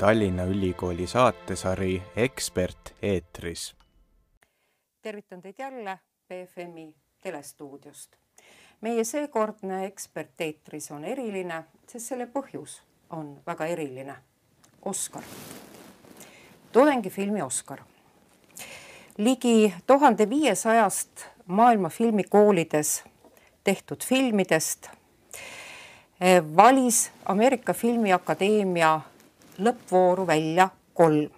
Tallinna Ülikooli saatesari Ekspert eetris. tervitan teid jälle BFM-i telestuudiost. meie seekordne Ekspert eetris on eriline, sest selle põhjus on väga eriline. Oscar, tudengifilmi Oscar. ligi tuhande viiesajast maailma filmikoolides tehtud filmidest eh, valis Ameerika Filmiakadeemia lõppvooru välja kolm,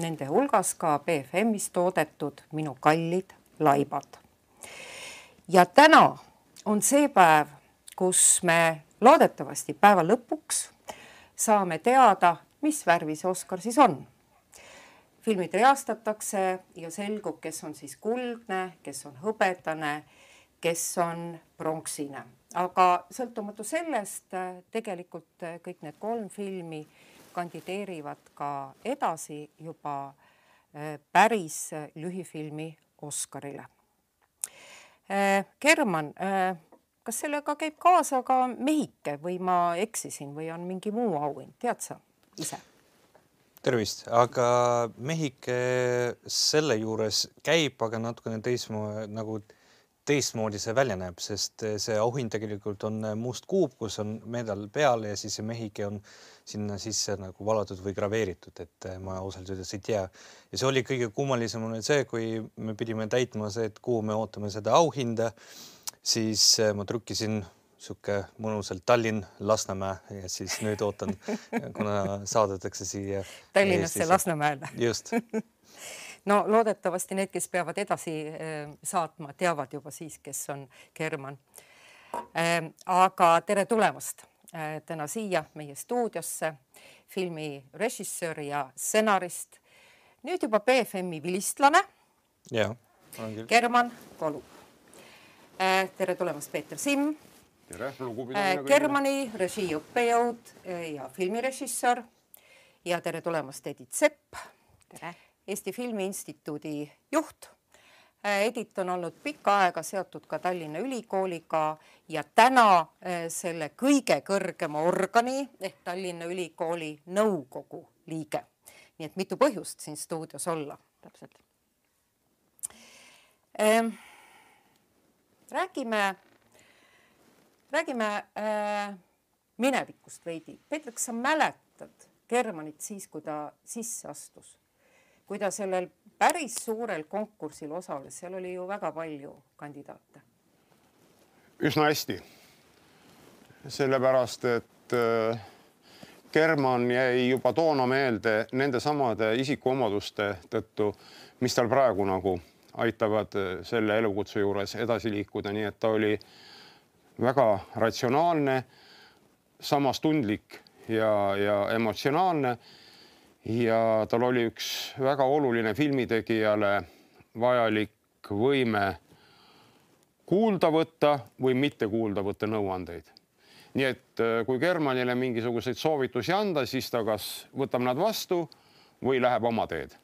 nende hulgas ka BFM-is toodetud Minu kallid laibad. ja täna on see päev, kus me loodetavasti päeva lõpuks saame teada, mis värvi see Oscar siis on. filmid reastatakse ja selgub, kes on siis kuldne, kes on hõbedane, kes on pronksine, aga sõltumatu sellest tegelikult kõik need kolm filmi kandideerivad ka edasi juba päris lühifilmi Oscarile. German, kas sellega käib kaasa ka Mehike või ma eksisin või on mingi muu auhind, tead sa ise? tervist, aga Mehike selle juures käib, aga natukene teistmoodi nagu teistmoodi see välja näeb, sest see auhind tegelikult on must kuup, kus on medal peal ja siis see mehike on sinna sisse nagu valatud või graveeritud, et ma ausalt öeldes ei tea. ja see oli kõige kummalisem on see, kui me pidime täitma see, et kuhu me ootame seda auhinda, siis ma trükkisin sihuke mõnusalt Tallinn, Lasnamäe ja siis nüüd ootan, kuna saadetakse siia. Tallinnasse, Lasnamäele. just no loodetavasti need, kes peavad edasi saatma, teavad juba siis, kes on German. aga tere tulemast täna siia meie stuudiosse, filmi režissöör ja stsenarist, nüüd juba BFM-i vilistlane. jah, olen küll. German Kolu. tere tulemast, Peeter Simm. tere, lugupidamine. Germani režii õppejõud ja filmirežissöör ja tere tulemast, Edith Sepp. tere Eesti Filmi Instituudi juht. Edith on olnud pikka aega seotud ka Tallinna Ülikooliga ja täna selle kõige kõrgema organi ehk Tallinna Ülikooli nõukogu liige. nii et mitu põhjust siin stuudios olla täpselt ehm,. räägime, räägime äh, minevikust veidi. Peeter, kas sa mäletad Germanit siis, kui ta sisse astus? Kui ta sellel päris suurel konkursil osales, seal oli ju väga palju kandidaate. üsna hästi. sellepärast, et German jäi juba toona meelde nendesamade isikuomaduste tõttu, mis tal praegu nagu aitavad selle elukutse juures edasi liikuda, nii et ta oli väga ratsionaalne, samas tundlik ja, ja emotsionaalne ja tal oli üks väga oluline filmitegijale vajalik võime kuulda võtta või mitte kuulda võtta nõuandeid. nii et kui Germanile mingisuguseid soovitusi anda, siis ta kas võtab nad vastu või läheb oma teed.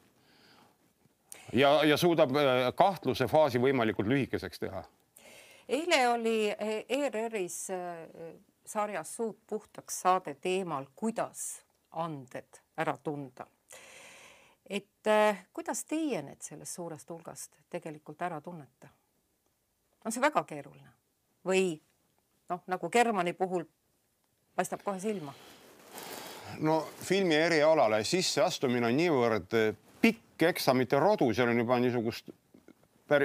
ja, ja suudab kahtluse faasi võimalikult lühikeseks teha. eile oli ERR-is sarjas Suud puhtaks saade teemal, kuidas anded ära tunda. et äh, kuidas teie need sellest suurest hulgast tegelikult ära tunnete? on see väga keeruline või noh, nagu Germani puhul paistab kohe silma? no filmi erialale sisseastumine on niivõrd pikk eksamite rodu, seal on juba niisugust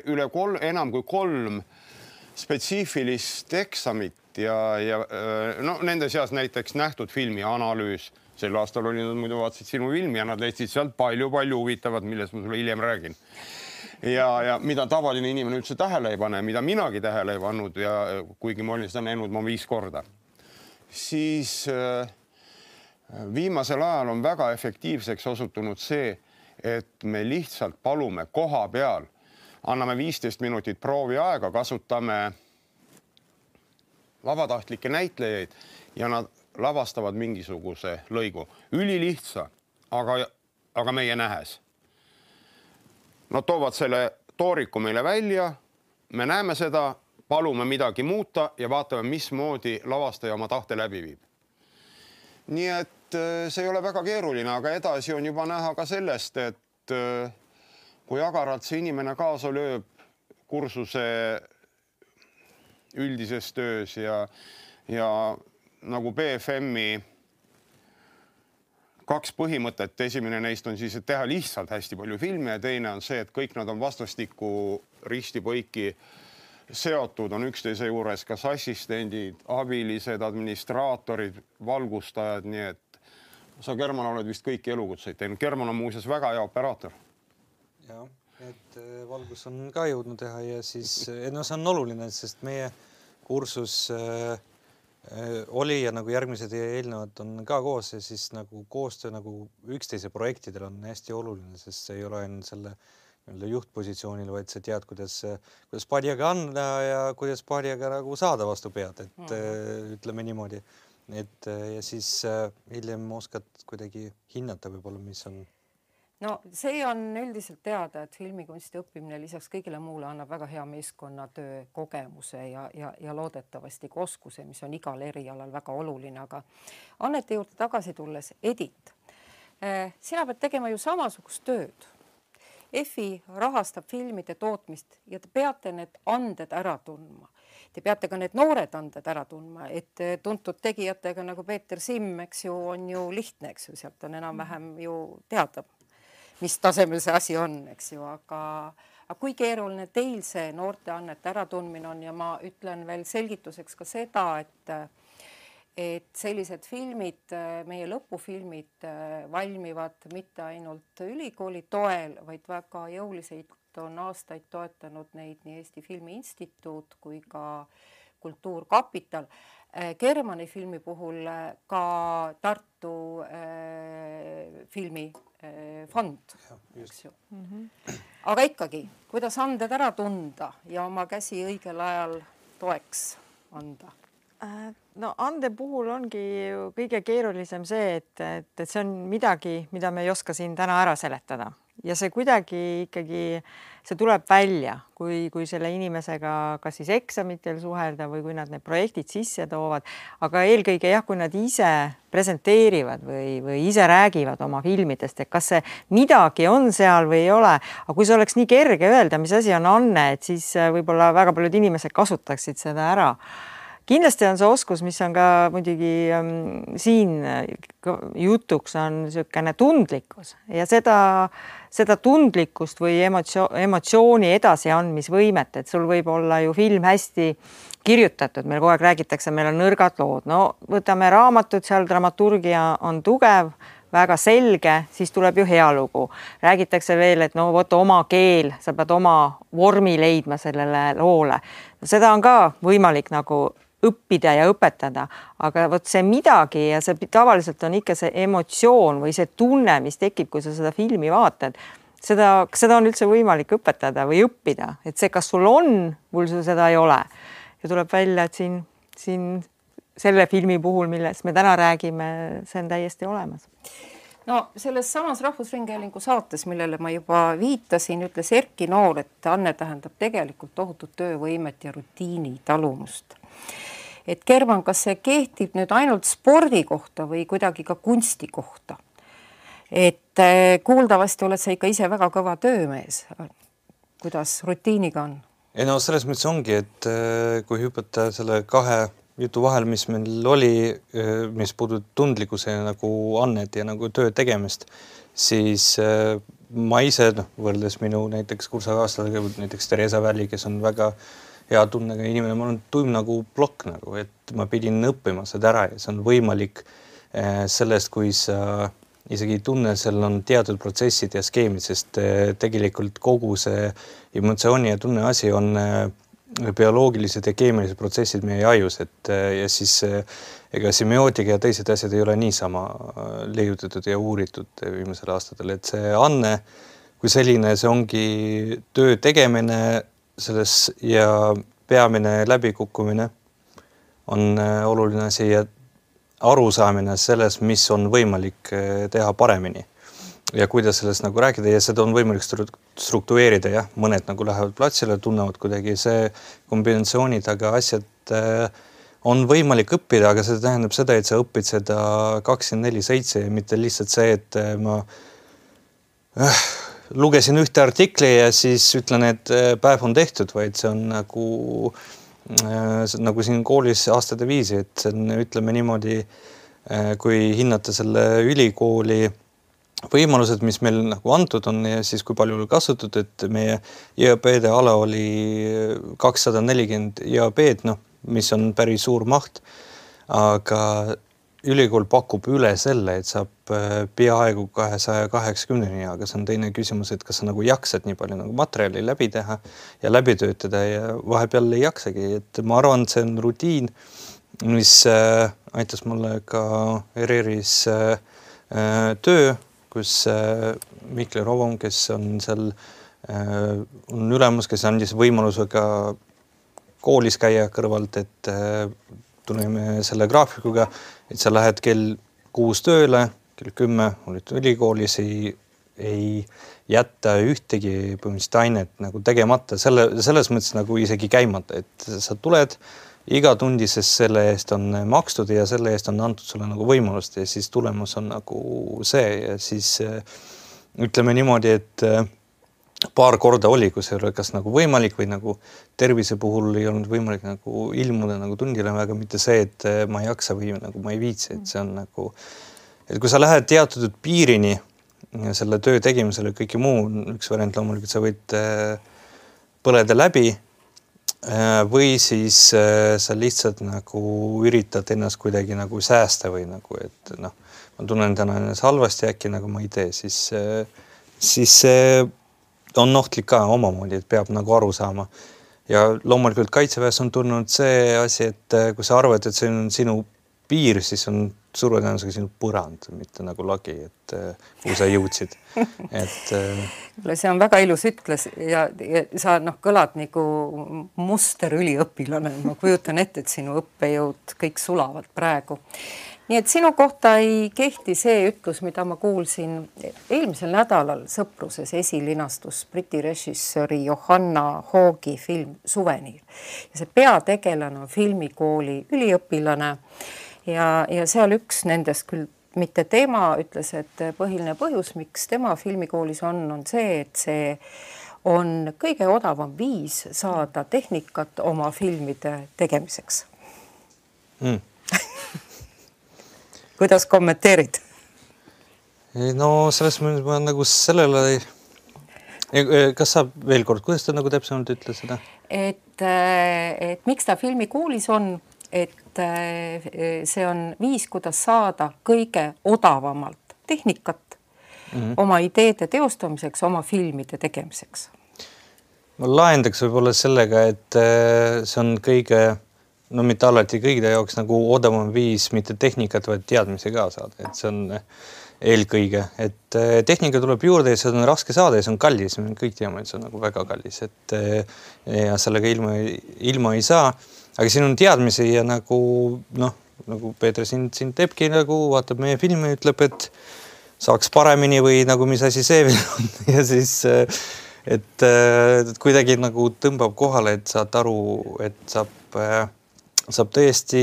üle kolm, enam kui kolm spetsiifilist eksamit ja, ja no nende seas näiteks nähtud filmi analüüs sel aastal oli nad muidu vaatasid sinu filmi ja nad leidsid sealt palju-palju huvitavat, millest ma sulle hiljem räägin. ja, ja mida tavaline inimene üldse tähele ei pane, mida minagi tähele ei pannud ja kuigi ma olin seda näinud ma viis korda, siis äh, viimasel ajal on väga efektiivseks osutunud see, et me lihtsalt palume koha peal, anname viisteist minutit prooviaega, kasutame vabatahtlikke näitlejaid ja nad lavastavad mingisuguse lõigu, ülilihtsa, aga, aga meie nähes. Nad toovad selle tooriku meile välja, me näeme seda, palume midagi muuta ja vaatame, mismoodi lavastaja oma tahte läbi viib. nii et äh, see ei ole väga keeruline, aga edasi on juba näha ka sellest, et äh, kui agaralt see inimene kaasa lööb kursuse üldises töös ja, ja nagu BFM-i kaks põhimõtet, esimene neist on siis, et teha lihtsalt hästi palju filme ja teine on see, et kõik nad on vastastikku risti-põiki seotud, on üksteise juures kas assistendid, abilised, administraatorid, valgustajad, nii et sa, German, oled vist kõiki elukutseid teinud. German on muuseas väga hea operaator. jah, et äh, valgus on ka jõudnud teha ja siis, no see on oluline, sest meie kursus äh, Äh, oli ja nagu järgmised eelnevad on ka koos ja siis nagu koostöö nagu üksteise projektidel on hästi oluline, sest see ei ole ainult selle nii-öelda juhtpositsioonil, vaid sa tead, kuidas, kuidas paadijaga anda ja kuidas paadijaga nagu saada vastu pead, et mm -hmm. ütleme niimoodi. et ja siis hiljem oskad kuidagi hinnata võib-olla, mis on no see on üldiselt teada, et filmikunsti õppimine lisaks kõigile muule annab väga hea meeskonnatöö kogemuse ja, ja, ja loodetavasti ka oskuse, mis on igal erialal väga oluline, aga annete juurde tagasi tulles, Edit, eh, sina pead tegema ju samasugust tööd. EFI rahastab filmide tootmist ja te peate need anded ära tundma. Te peate ka need noored anded ära tundma, et tuntud tegijatega nagu Peeter Simm, eks ju, on ju lihtne, eks ju, sealt on enam-vähem ju teada mis tasemel see asi on, eks ju, aga, aga kui keeruline teil see noorteannete äratundmine on ja ma ütlen veel selgituseks ka seda, et et sellised filmid, meie lõpufilmid valmivad mitte ainult ülikooli toel, vaid väga jõuliselt on aastaid toetanud neid nii Eesti Filmi Instituut kui ka Kultuurkapital. Germani filmi puhul ka Tartu äh, filmi Eh, fond, eks ju mm. -hmm. aga ikkagi, kuidas anded ära tunda ja oma käsi õigel ajal toeks anda? Äh, no ande puhul ongi ju kõige keerulisem see, et, et, et see on midagi, mida me ei oska siin täna ära seletada ja see kuidagi ikkagi, see tuleb välja, kui, kui selle inimesega kas siis eksamitel suhelda või kui nad need projektid sisse toovad, aga eelkõige jah, kui nad ise presenteerivad või, või ise räägivad oma filmidest, et kas see midagi on seal või ei ole, aga kui see oleks nii kerge öelda, mis asi on anne, et siis võib-olla väga paljud inimesed kasutaksid seda ära kindlasti on see oskus, mis on ka muidugi ähm, siin jutuks, on niisugune tundlikkus ja seda, seda tundlikkust või emotsio-, emotsiooni edasiandmisvõimet, et sul võib olla ju film hästi kirjutatud, meil kogu aeg räägitakse, meil on nõrgad lood, no võtame raamatud, seal dramaturgia on tugev, väga selge, siis tuleb ju hea lugu. räägitakse veel, et no vot oma keel, sa pead oma vormi leidma sellele loole. seda on ka võimalik nagu õppida ja õpetada, aga vot see midagi ja see tavaliselt on ikka see emotsioon või see tunne, mis tekib, kui sa seda filmi vaatad, seda, seda on üldse võimalik õpetada või õppida, et see, kas sul on, mul seda ei ole. ja tuleb välja, et siin, siin selle filmi puhul, millest me täna räägime, see on täiesti olemas. No selles samas Rahvusringhäälingu saates, millele ma juba viitasin, ütles Erki Nool, et anne tähendab tegelikult tohutut töövõimet ja rutiini talumust et German, kas see kehtib nüüd ainult spordi kohta või kuidagi ka kunsti kohta? et eh, kuuldavasti oled sa ikka ise väga kõva töömees. kuidas rutiiniga on? ei no selles mõttes ongi, et eh, kui hüpata selle kahe jutu vahel, mis meil oli, eh, mis puudutab tundlikkuse nagu annet ja nagu töö tegemist, siis ma ise noh, võrreldes minu näiteks kursakaaslasega, näiteks Theresa Väli, kes on väga äh, hea tundega inimene, mul on tuim nagu plokk nagu, et ma pidin õppima seda ära ja see on võimalik eh, sellest, kui sa isegi ei tunne, seal on teatud protsessid ja skeemid, sest eh, tegelikult kogu see emotsiooni ja tunne asi on eh, bioloogilised ja keemilised protsessid meie ajus, et ja siis ega semiootika ja teised asjad ei ole niisama leiutatud ja uuritud viimasel aastatel, et see anne kui selline, see ongi töö tegemine selles ja peamine läbikukkumine on äh, oluline asi ja arusaamine selles, mis on võimalik äh, teha paremini. Ja kuidas sellest nagu rääkida ja seda on võimalik struktureerida jah, mõned nagu lähevad platsile, tunnevad kuidagi see kombinatsioonid, aga asjad äh, on võimalik õppida, aga see tähendab seda, et sa õpid seda kakskümmend neli seitse ja mitte lihtsalt see, et ma äh, lugesin ühte artikli ja siis ütlen, et äh, päev on tehtud, vaid see on nagu äh, nagu siin koolis aastate viisi, et see on, ütleme niimoodi äh,, kui hinnata selle ülikooli võimalused, mis meil nagu antud on ja siis kui palju kasutatud, et meie IAP-de ala oli kakssada nelikümmend IAP-d, noh mis on päris suur maht. aga ülikool pakub üle selle, et saab äh, peaaegu kahesaja kaheksakümneni, aga see on teine küsimus, et kas sa nagu jaksad nii palju nagu materjali läbi teha ja läbi töötada ja vahepeal ei jaksagi, et ma arvan, et see on rutiin, mis äh, aitas mulle ka ERR-is äh, töö, kus Mihkel Rovom, kes on seal on ülemus, kes andis võimaluse ka koolis käia kõrvalt, et tulime selle graafikuga, et sa lähed kell kuus tööle, kell kümme olid ülikoolis, ei, ei jätta ühtegi põhimõtteliselt ainet nagu tegemata, selle, selles mõttes nagu isegi käimata, et sa tuled iga tundi, sest selle eest on makstud ja selle eest on antud sulle nagu võimalust ja siis tulemus on nagu see ja siis ütleme niimoodi, et paar korda oli, kus ei ole kas nagu võimalik või nagu tervise puhul ei olnud võimalik nagu ilmuda nagu tundile, aga mitte see, et eh, ma ei jaksa või nagu ma ei viitsi, et see on nagu, et kui sa lähed teatud piirini selle töö tegemisele, kõike muu, üks variant loomulikult sa võid eh, põleda läbi eh, või siis sa lihtsalt nagu üritad ennast kuidagi nagu säästa või nagu, et noh, ma tunnen täna ennast halvasti, äkki nagu ma ei tee, siis, siis see on ohtlik ka omamoodi, et peab nagu aru saama. ja loomulikult kaitseväes on tulnud see asi, et eh, kui sa arvad, et see on sinu piir, siis on suure tõenäosusega sinu põrand, mitte nagu lagi, et eh, kuhu sa jõudsid. et eh, see on väga ilus ütles ja, ja sa noh, kõlad nagu musterüliõpilane, ma kujutan ette, et sinu õppejõud kõik sulavad praegu nii et sinu kohta ei kehti see ütlus, mida ma kuulsin eelmisel nädalal Sõpruses esilinastus Briti režissööri Johanna Hoogi film Suveniir. see peategelane on filmikooli üliõpilane ja, ja seal üks nendest küll mitte tema ütles, et põhiline põhjus, miks tema filmikoolis on, on see, et see on kõige odavam viis saada tehnikat oma filmide tegemiseks mm kuidas kommenteerid? no selles mõttes ma nagu sellele kas sa veel kord, kuidas ta nagu täpsemalt ütles seda? et, äh, et miks ta filmikoolis on, et äh, see on viis, kuidas saada kõige odavamalt tehnikat mm -hmm. oma ideede teostamiseks, oma filmide tegemiseks. ma lahendaks võib-olla sellega, et äh, see on kõige no mitte alati kõigile jaoks nagu odavam viis mitte tehnikat, vaid teadmisi ka saada, et see on eelkõige, et eh, tehnika tuleb juurde ja seda on raske saada ja see on kallis, me kõik teame, et see on nagu väga kallis, et eh, ja sellega ilma, ilma ei saa. aga siin on teadmisi ja nagu noh, nagu Peeter sind, sind teebki nagu vaatab meie filmi, ütleb, et saaks paremini või nagu mis asi see veel on. Ja siis eh, et, et kuidagi nagu tõmbab kohale, et saad aru, et saab saab tõesti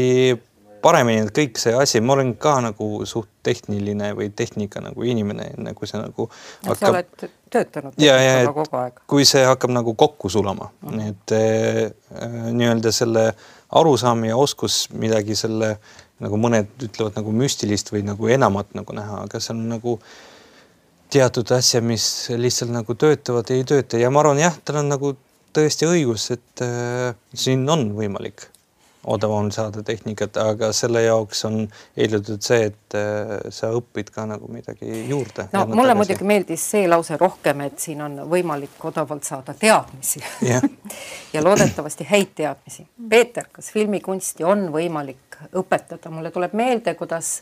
paremini, et kõik see asi, ma olen ka nagu suht tehniline või tehnika nagu inimene, enne kui see nagu hakkab. sa oled töötanud ja, ja kogu aeg. kui see hakkab nagu kokku sulama mm, -hmm. et äh, nii-öelda selle arusaam ja oskus midagi selle nagu mõned ütlevad nagu müstilist või nagu enamat nagu näha, aga see on nagu teatud asja, mis lihtsalt nagu töötavad, ei tööta ja ma arvan jah, tal on nagu tõesti õigus, et äh, siin on võimalik odavam saada tehnikat, aga selle jaoks on eeldatud see, et äh, sa õpid ka nagu midagi juurde. no mulle tagasi. muidugi meeldis see lause rohkem, et siin on võimalik odavalt saada teadmisi yeah. ja loodetavasti häid teadmisi. Peeter, kas filmikunsti on võimalik õpetada? mulle tuleb meelde, kuidas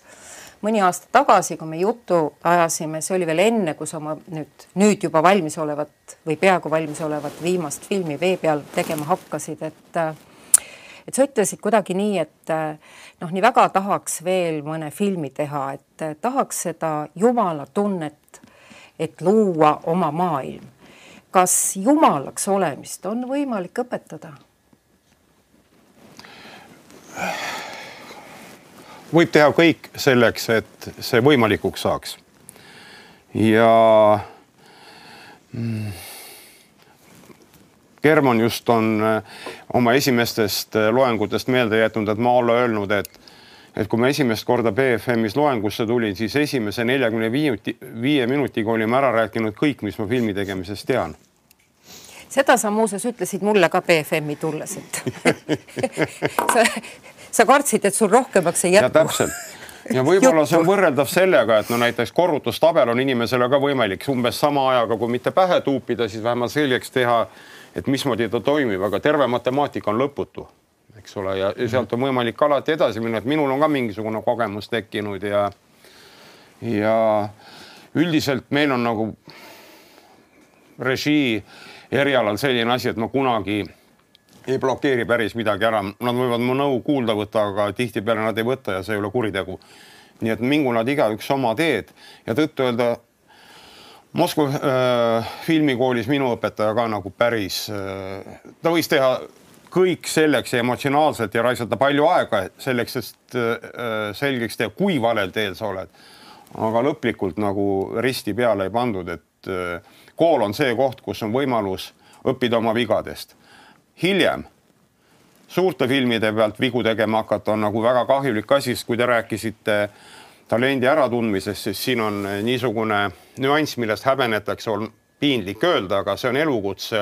mõni aasta tagasi, kui me juttu ajasime, see oli veel enne, kui sa oma nüüd, nüüd juba valmisolevat või peaaegu valmisolevat viimast filmi vee peal tegema hakkasid, et äh, et sa ütlesid kuidagi nii, et eh, noh, nii väga tahaks veel mõne filmi teha, et eh, tahaks seda jumala tunnet, et luua oma maailm. kas jumalaks olemist on võimalik õpetada? võib teha kõik selleks, et see võimalikuks saaks. ja mm, German just on äh, oma esimestest äh, loengutest meelde jätnud, et ma olla öelnud, et et kui ma esimest korda BFM-is loengusse tulin, siis esimese neljakümne viie minutiga olime ära rääkinud kõik, mis ma filmi tegemisest tean. Seda sa muuseas ütlesid mulle ka BFM-i tulles, et sa, sa kartsid, et sul rohkemaks ei jätku. täpselt. Ja võib-olla see on võrreldav sellega, et no näiteks korrutustabel on inimesele ka võimalik umbes sama ajaga, kui mitte pähe tuupida, siis vähemalt selgeks teha, et mismoodi ta toimib, aga terve matemaatika on lõputu, eks ole, ja sealt on võimalik alati edasi minna, et minul on ka mingisugune kogemus tekkinud ja ja üldiselt meil on nagu režii erialal selline asi, et ma kunagi ei blokeeri päris midagi ära, nad võivad mu nõu kuulda võtta, aga tihtipeale nad ei võta ja see ei ole kuritegu. nii et mingu nad igaüks oma teed ja tõtt-öelda Moskva äh, filmikoolis minu õpetaja ka nagu päris äh,, ta võis teha kõik selleks emotsionaalselt ja raisata palju aega selleks, et äh, selgeks teha, kui valel teel sa oled. aga lõplikult nagu risti peale ei pandud, et äh, kool on see koht, kus on võimalus õppida oma vigadest. hiljem suurte filmide pealt vigu tegema hakata on nagu väga kahjulik asi, sest kui te rääkisite talendi äratundmisest, siis siin on niisugune nüanss, millest häbenetakse, on piinlik öelda, aga see on elukutse,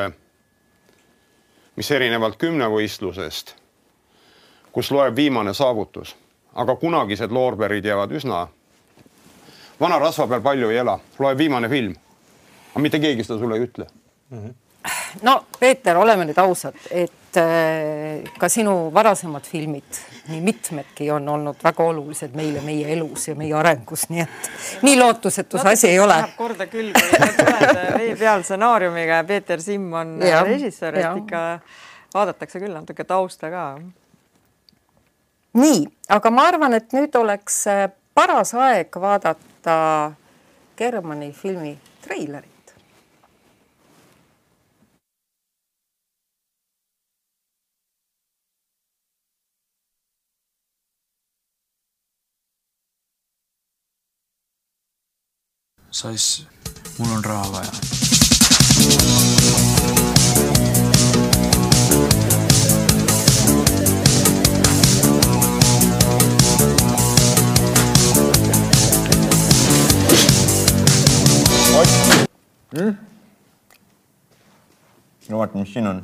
mis erinevalt kümnevõistlusest, kus loeb viimane saavutus, aga kunagised loorberid jäävad üsna. vana rasva peal palju ei ela, loeb viimane film aga mitte keegi seda sulle ei ütle mm. -hmm no Peeter, oleme nüüd ausad, et äh, ka sinu varasemad filmid, nii mitmedki on olnud väga olulised meile meie elus ja meie arengus, nii et nii lootusetu see asi ei ole. korda küll, kui tuled vee peal stsenaariumiga ja Peeter Simm on ja, režissöör, et ikka vaadatakse küll natuke tausta ka. nii, aga ma arvan, et nüüd oleks äh, paras aeg vaadata Germani filmi treilerit. Sais, mul on raha vaja. Mm?. no vaata, mis siin on.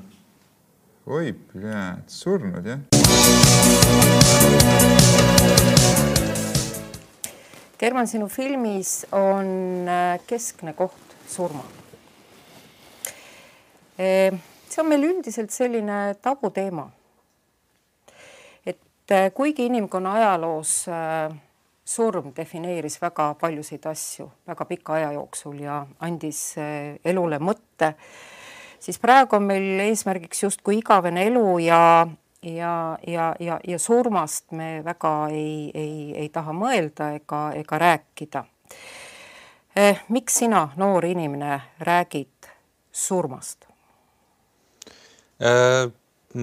oi, pljääd, surnud jah? German, sinu filmis on äh, keskne koht surma. Äh, see on meil üldiselt selline tabuteema. et äh, kuigi inimkonna ajaloos surm defineeris väga paljusid asju väga pika aja jooksul ja andis elule mõtte, siis praegu on meil eesmärgiks justkui igavene elu ja ja, ja, ja, ja surmast me väga ei, ei, ei taha mõelda ega, ega rääkida eh,. miks sina, noor inimene, räägid surmast äh,?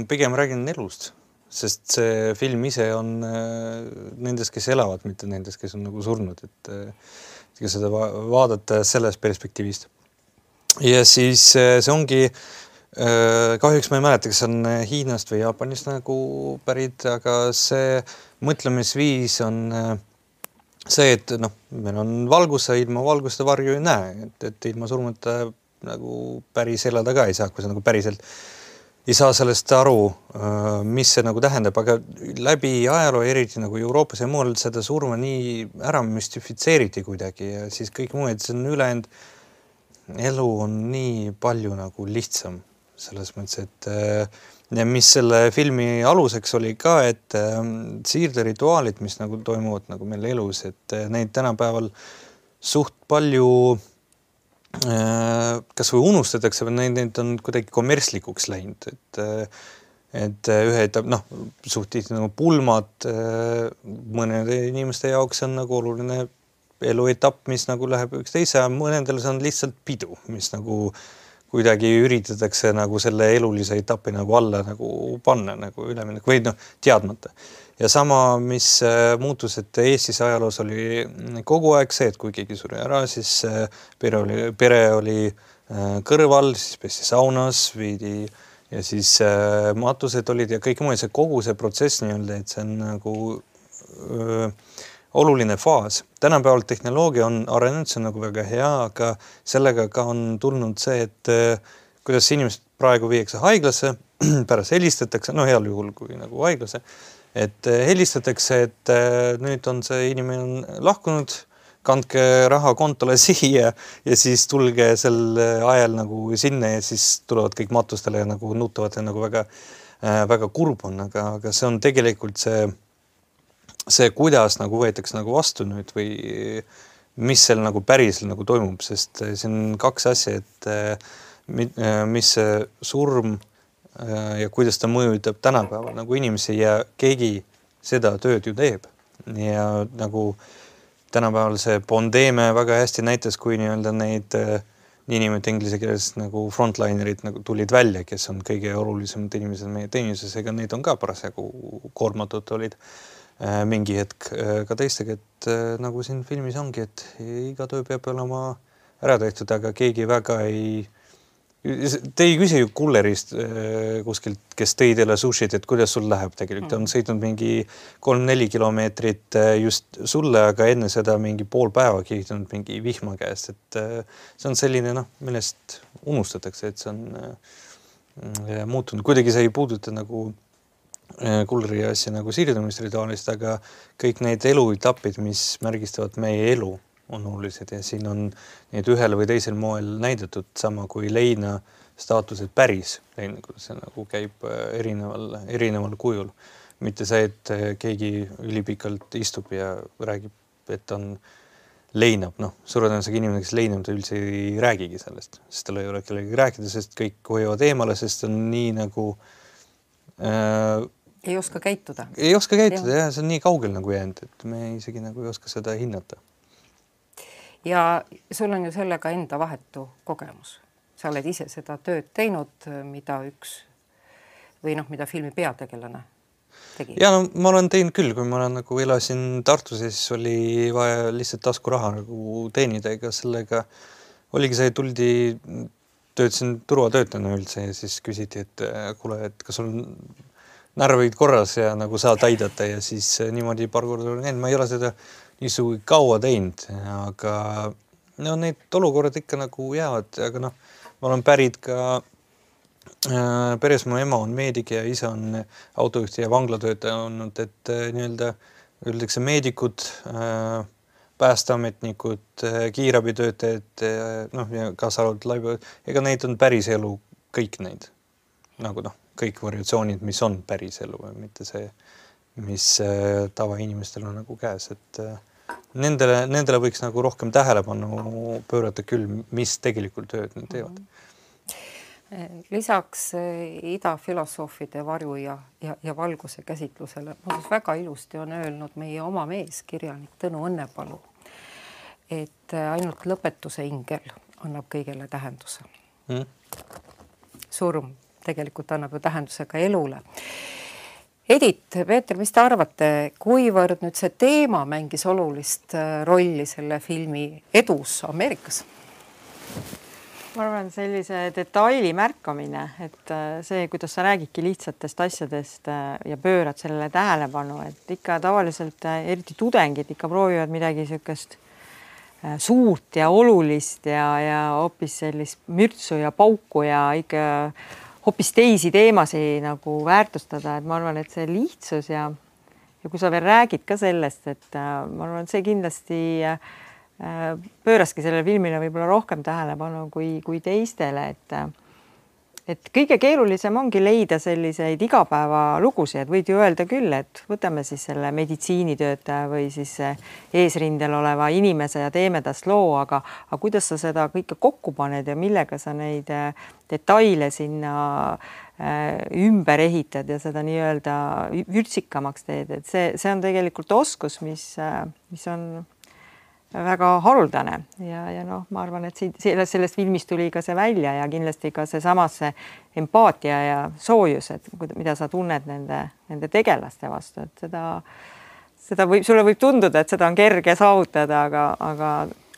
pigem räägin elust, sest see film ise on äh, nendest, kes elavad, mitte nendest, kes on nagu surnud, et äh, seda va vaadata sellest perspektiivist. ja siis see ongi Äh, kahjuks ma ei mäleta, kas on äh, Hiinast või Jaapanist nagu pärit, aga see mõtlemisviis on äh, see, et noh, meil on valgus, sa ilma valguste varju ei näe, et, et ilma surmata nagu päris elada ka ei saa, kui sa nagu päriselt ei saa sellest aru, mis see nagu tähendab, aga läbi ajaloo, eriti nagu Euroopas ja mujal seda surma nii ära müstifitseeriti kuidagi ja siis kõik muu, et see on ülejäänud elu on nii palju nagu lihtsam selles mõttes, et äh, mis selle filmi aluseks oli ka, et äh, siirderituaalid, mis nagu toimuvad nagu meil elus, et äh, neid tänapäeval suht palju kasvõi unustatakse või neid, neid on kuidagi kommertslikuks läinud, et et ühe etapp, noh, suht tihti nagu pulmad mõnede inimeste jaoks on nagu oluline eluetapp, mis nagu läheb üksteise, mõnedel see on lihtsalt pidu, mis nagu kuidagi üritatakse nagu selle elulise etapi nagu alla nagu panna nagu üleminek või noh, teadmata. ja sama, mis äh, muutus, et Eestis ajaloos oli kogu aeg see, et kui keegi suri ära, siis äh, pere oli, pere oli äh, kõrval, siis pesti saunas, viidi ja siis matused olid ja kõik muu ja see kogu see protsess nii-öelda, et see on nagu öö, oluline faas. tänapäeval tehnoloogia on arenenud, see on nagu väga hea, aga sellega ka on tulnud see, et äh, kuidas inimesed praegu viiakse haiglasse, pärast helistatakse, no heal juhul kui nagu haiglasse, et äh, helistatakse, et äh, nüüd on see inimene on lahkunud, kandke raha kontole siia ja siis tulge sel ajal nagu sinna ja siis tulevad kõik matustele ja nagu nutavad ja nagu väga väga kurb on, aga, aga see on tegelikult see see, kuidas nagu võetakse nagu vastu nüüd või mis seal nagu päriselt nagu toimub, sest eh, siin on kaks asja, et eh, eh, mis see surm ja kuidas ta mõjutab tänapäeval nagu inimesi ja keegi seda tööd ju teeb. ja nagu tänapäeval see pandeemia väga hästi näitas, kui nii-öelda neid niinimetatud inglise keeles nagu frontlinerid nagu tulid välja, kes on kõige olulisemad inimesed meie teenistuses, ega neid on ka parasjagu koormatud olid Äh, mingi hetk äh, ka teistega, et äh, nagu siin filmis ongi, et iga töö peab olema ära tehtud, aga keegi väga ei, te ei küsi ju kullerist kuskilt, kes tõi teile sushit, et kuidas sul läheb tegelikult, ta on mm. sõitnud mingi kolm-neli kilomeetrit just sulle, aga enne seda mingi pool päeva kihtinud mingi vihma käest, et see on selline noh, millest unustatakse, et see on muutunud, kuidagi see ei puuduta nagu Äh, kulri asja nagu siirdumisrituaalist, aga kõik need eluetapid, mis märgistavad meie elu, on olulised ja siin on neid ühel või teisel moel näidatud, sama kui leina staatused päris leina, kuidas see nagu käib äh, erineval, erineval kujul. mitte see, et äh, keegi ülipikalt istub ja räägib, et on leinab, noh, suure tõenäosusega inimene, kes leinab, ta üldse ei räägigi sellest, sest tal ei ole kellegagi rääkida, sest kõik hoiavad eemale, sest on nii nagu äh, ei oska käituda. ei oska käituda jah ja,, see on nii kaugel nagu jäänud, et me isegi nagu ei oska seda hinnata. ja sul on ju sellega enda vahetu kogemus, sa oled ise seda tööd teinud, mida üks või noh, mida filmi peategelane tegi. ja no ma olen teinud küll, kui ma olen nagu elasin Tartus ja siis oli vaja lihtsalt taskuraha nagu teenida, ega sellega oligi see, tuldi, töötasin turvatöötajana üldse ja siis küsiti, et kuule, et kas sul närvid korras ja nagu saad aidata ja siis eh, niimoodi paar korda olen käinud, ma ei ole seda nii sugugi kaua teinud, aga no need olukorrad ikka nagu jäävad, aga noh, ma olen pärit ka äh, peres, mu ema on meedik ja isa on autojuht ja vanglatöötaja olnud, et äh, nii-öelda öeldakse meedikud äh,, päästeametnikud äh,, kiirabitöötajad äh,, noh, ja kaasa arvatud laiba, ega neid on päris elu kõik neid nagu noh kõik variatsioonid, mis on päriselu, mitte see, mis äh, tavainimestel on nagu käes, et äh, nendele, nendele võiks nagu rohkem tähelepanu pöörata küll, mis tegelikult tööd nad teevad. Lisaks äh, idafilosoofide varju ja, ja, ja valguse käsitlusele, muuseas väga ilusti on öelnud meie oma mees, kirjanik Tõnu Õnnepalu, et ainult lõpetuse ingel annab kõigele tähenduse. Mm.. surm tegelikult annab ju tähenduse ka elule. Edith, Peeter, mis te arvate, kuivõrd nüüd see teema mängis olulist äh, rolli selle filmi edus Ameerikas? ma arvan, sellise detaili märkamine, et äh, see, kuidas sa räägidki lihtsatest asjadest äh, ja pöörad sellele tähelepanu, et ikka tavaliselt eriti tudengid ikka proovivad midagi niisugust suurt ja olulist ja, ja hoopis sellist mürtsu ja pauku ja ikka hoopis teisi teemasid nagu väärtustada, et ma arvan, et see lihtsus ja ja kui sa veel räägid ka sellest, et äh, ma arvan, et see kindlasti äh, pööraski sellele filmile võib-olla rohkem tähelepanu kui, kui teistele, et äh, et kõige keerulisem ongi leida selliseid igapäevalugusid, et võid ju öelda küll, et võtame siis selle meditsiinitöötaja või siis eesrindel oleva inimese ja teeme tast loo, aga, aga kuidas sa seda kõike kokku paned ja millega sa neid äh, detaile sinna äh, ümber ehitad ja seda nii-öelda vürtsikamaks teed, et see, see on tegelikult oskus, mis, äh, mis on väga haruldane. Ja, ja noh, ma arvan, et siit sellest, sellest filmist tuli ka see välja ja kindlasti ka seesamas see empaatia ja soojus, et mida sa tunned nende, nende tegelaste vastu, et seda, seda võib, sulle võib tunduda, et seda on kerge saavutada, aga, aga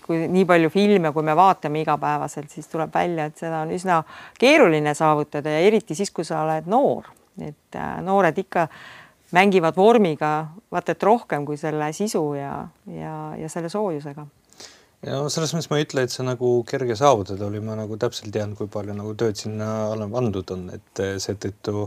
kui nii palju filme, kui me vaatame igapäevaselt, siis tuleb välja, et seda on üsna keeruline saavutada ja eriti siis, kui sa oled noor, et äh, noored ikka mängivad vormiga vaata et rohkem kui selle sisu ja, ja, ja selle soojusega. Ja selles mõttes ma ei ütle, et see nagu kerge saavutada oli, ma nagu täpselt tean, kui palju nagu tööd sinna alla pandud on, et seetõttu,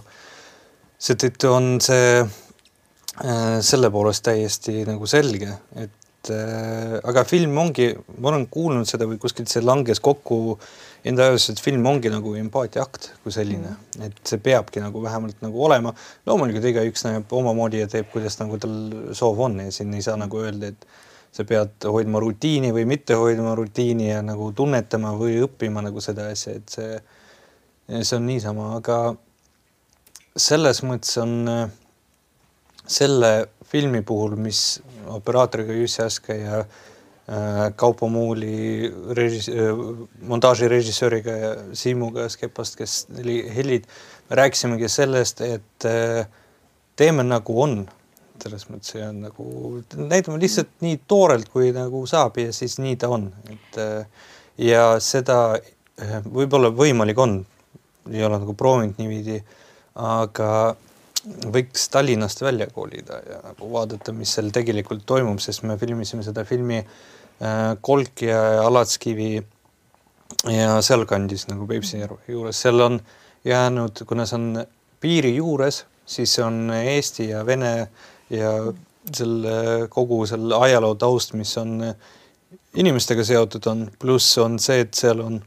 seetõttu on see äh, selle poolest täiesti nagu selge, et äh, aga film ongi, ma olen kuulnud seda või kuskilt see langes kokku enda ajus, et film ongi nagu empaatiaakt kui selline mm., et see peabki nagu vähemalt nagu olema. loomulikult igaüks näeb omamoodi ja teeb, kuidas nagu tal soov on ja siin ei saa nagu öelda, et sa pead hoidma rutiini või mitte hoidma rutiini ja nagu tunnetama või õppima nagu seda asja, et see, see on niisama, aga selles mõttes on äh, selle filmi puhul, mis operaatoriga Jussi Aske ja äh, Kaupo Muuli režis-, äh, montaažirežissööriga ja Siimuga Skepast, kes oli helid, me rääkisimegi sellest, et äh, teeme nagu on, selles mõttes ja nagu näitame lihtsalt nii toorelt, kui nagu saab ja siis nii ta on, et äh, ja seda äh, võib-olla võimalik on, ei ole nagu proovinud niiviisi, aga võiks Tallinnast välja kolida ja nagu vaadata, mis seal tegelikult toimub, sest me filmisime seda filmi äh, Kolk ja Alatskivi ja sealkandis nagu Peipsi järve juures, seal on jäänud, kuna see on piiri juures, siis on Eesti ja Vene ja selle kogu selle ajaloo taust, mis on inimestega seotud on, pluss on see, et seal on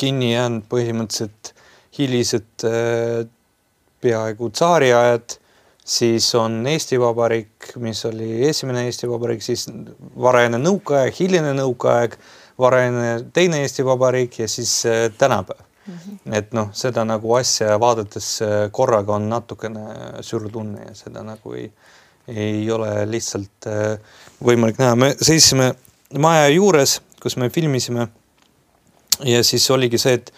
kinni jäänud põhimõtteliselt hilised äh, peaaegu tsaariajad, siis on Eesti Vabariik, mis oli esimene Eesti Vabariik, siis varajane nõukaaeg, hiline nõukaaeg, varajane teine Eesti Vabariik ja siis äh, tänapäev mm. -hmm. et noh, seda nagu asja vaadates äh, korraga on natukene sürtunne ja seda nagu ei, ei ole lihtsalt võimalik näha. me seisime maja juures, kus me filmisime. ja siis oligi see, et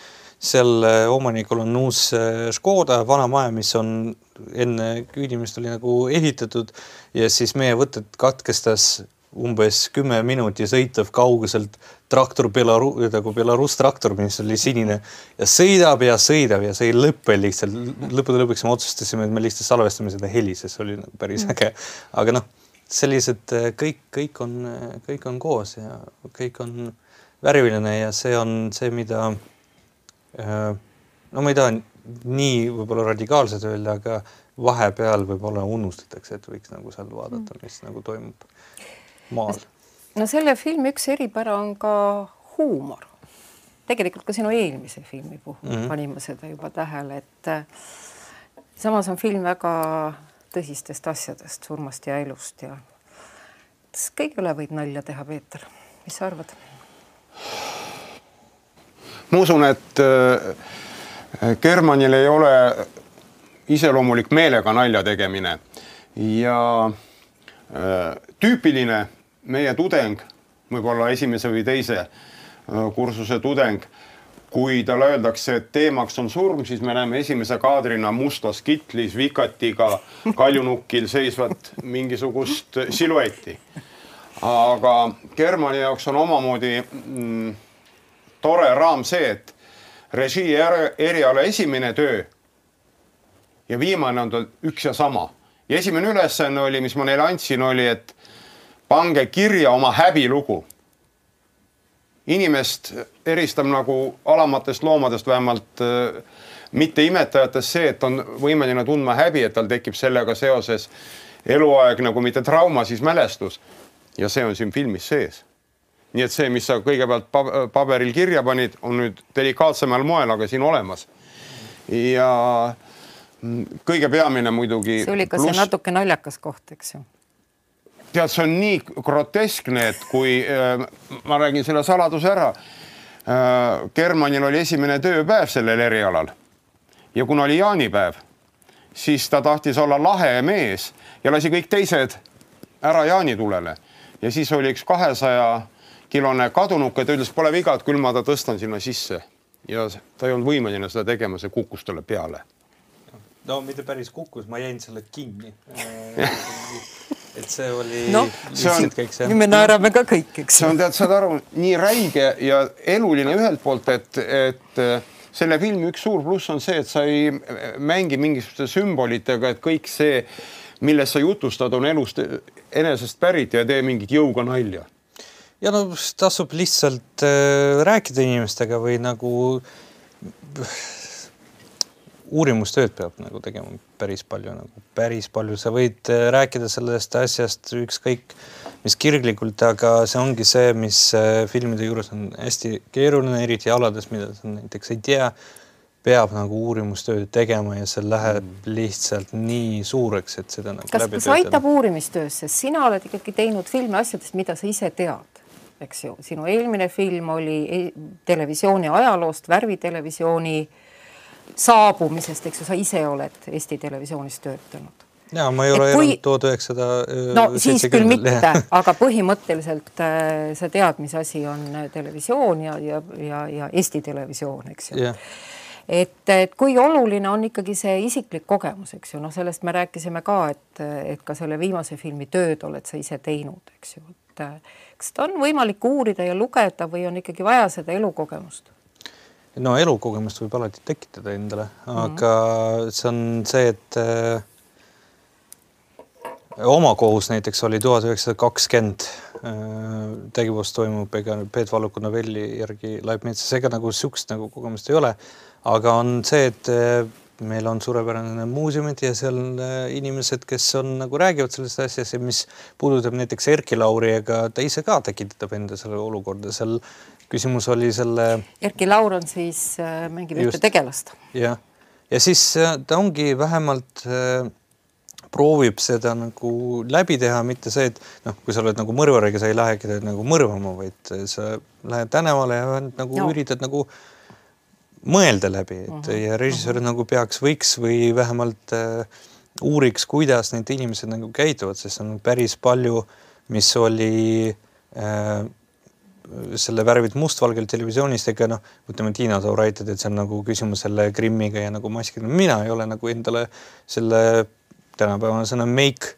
seal omanikul on uus äh, Škoda vana maja, mis on enne küüdimist oli nagu ehitatud ja siis meie võtet katkestas umbes kümme minutit sõitev kauguselt traktor Belaru-, nagu Belarus traktor, mis oli sinine ja sõidab ja sõidab ja see ei lõpe lihtsalt. lõppude lõpuks me otsustasime, et me lihtsalt salvestame seda heli, sest see oli nagu päris äge. aga noh, sellised kõik, kõik on, kõik on koos ja kõik on värviline ja see on see, mida Äh, no ma ei taha nii võib-olla radikaalselt öelda, aga vahepeal võib-olla unustatakse, et võiks nagu seal vaadata, mm. mis nagu toimub maal. no selle filmi üks eripära on ka huumor. tegelikult ka sinu eelmise filmi puhul mm -hmm. panime seda juba tähele, et äh, samas on film väga tõsistest asjadest, surmast ja elust ja kas kõige üle võib nalja teha, Peeter, mis sa arvad? Ma usun, et äh, Germanil ei ole iseloomulik meelega nalja tegemine ja äh, tüüpiline meie tudeng, võib-olla esimese või teise äh, kursuse tudeng, kui talle öeldakse, et teemaks on surm, siis me näeme esimese kaadrina mustas kitlis vikatiga kaljunukil seisvat mingisugust siluetti. aga Germani jaoks on omamoodi mm, tore raam see, et režii eriala esimene töö ja viimane on tal üks ja sama. ja esimene ülesanne oli, mis ma neile andsin, oli, et pange kirja oma häbilugu. inimest eristab nagu alamatest loomadest vähemalt äh, mitte imetajatest see, et on võimeline tundma häbi, et tal tekib sellega seoses eluaeg nagu mitte trauma, siis mälestus. ja see on siin filmis sees nii et see, mis sa kõigepealt paberil kirja panid, on nüüd delikaatsemal moel, aga siin olemas. ja kõige peamine muidugi. see oli ka plus... see natuke naljakas koht, eks ju tead, see on nii groteskne, et kui äh, ma räägin selle saladuse ära äh,. Germanil oli esimene tööpäev sellel erialal ja kuna oli jaanipäev, siis ta tahtis olla lahe mees ja lasi kõik teised ära jaanitulele ja siis oli üks kahesaja kilone kadunuke, ta ütles, pole viga, et küll ma ta tõstan sinna sisse ja ta ei olnud võimeline seda tegema, see kukkus talle peale. no mitte päris kukkus, ma jäin selle kinni et see oli Noh, see on- kõik see. me naerame ka kõik, eks see on, tead, saad aru, nii räige ja eluline ühelt poolt, et, et äh, selle filmi üks suur pluss on see, et sa ei mängi mingisuguste sümbolitega, et kõik see, millest sa jutustad, on elust enesest pärit ja ei tee mingit jõuga nalja. Ja no tasub lihtsalt äh, rääkida inimestega või nagu uurimustööd peab nagu tegema päris palju nagu päris palju, sa võid äh, rääkida sellest asjast ükskõik mis kirglikult, aga see ongi see, mis äh, filmide juures on hästi keeruline, eriti alades, mida sa näiteks ei tea, peab nagu uurimustööd tegema ja see läheb mm. lihtsalt nii suureks, et seda nagu kas, kas aitab uurimistöös, sest sina oled ikkagi teinud filme asjadest, mida sa ise tead, eks ju, sinu eelmine film oli e televisiooni ajaloost, värvitelevisiooni saabumisest, eks ju, sa ise oled Eesti Televisioonis töötanud. ja ma ei ole elanud tuhat üheksasada. no siis küll mitte, aga põhimõtteliselt äh, sa tead, mis asi on äh, televisioon ja, ja, ja, ja Eesti Televisioon, eks ju. Jah, et, et kui oluline on ikkagi see isiklik kogemus, eks ju, noh, sellest me rääkisime ka, et, et ka selle viimase filmi tööd oled sa ise teinud, eks ju, et äh, kas seda on võimalik uurida ja lugeda või on ikkagi vaja seda elukogemust? no elukogemust võib alati tekitada endale, aga see on see, et äh, oma kohus näiteks oli tuhat üheksasada kakskümmend äh, tegevus toimub, ega Peet Valuku novelli järgi Laip metsas, ega nagu sihukest nagu kogemust ei ole. aga on see, et äh, meil on suurepärane muuseumid ja seal on äh, inimesed, kes on nagu räägivad sellest asjast ja mis puudutab näiteks Erki Lauri, ega ta ise ka tekitab enda selle olukorda, seal küsimus oli selle Erki Laur on siis äh,, mängib ühte tegelast. jah, ja siis äh, ta ongi vähemalt äh, proovib seda nagu läbi teha, mitte see, et noh, kui sa oled nagu mõrvar, ega sa ei lähegi nagu mõrvama, vaid äh, sa lähed tänavale ja nagu No. üritad nagu mõelda läbi, et uh -huh, ja režissöör uh -huh. nagu peaks, võiks või vähemalt äh, uuriks, kuidas need inimesed nagu käituvad, sest on päris palju, mis oli äh, selle värvid mustvalgel televisioonist, ega noh, ütleme Tiina Taura aitab, et see on nagu küsimus selle Krimmiga ja nagu maskiga, mina ei ole nagu endale selle tänapäevane sõna make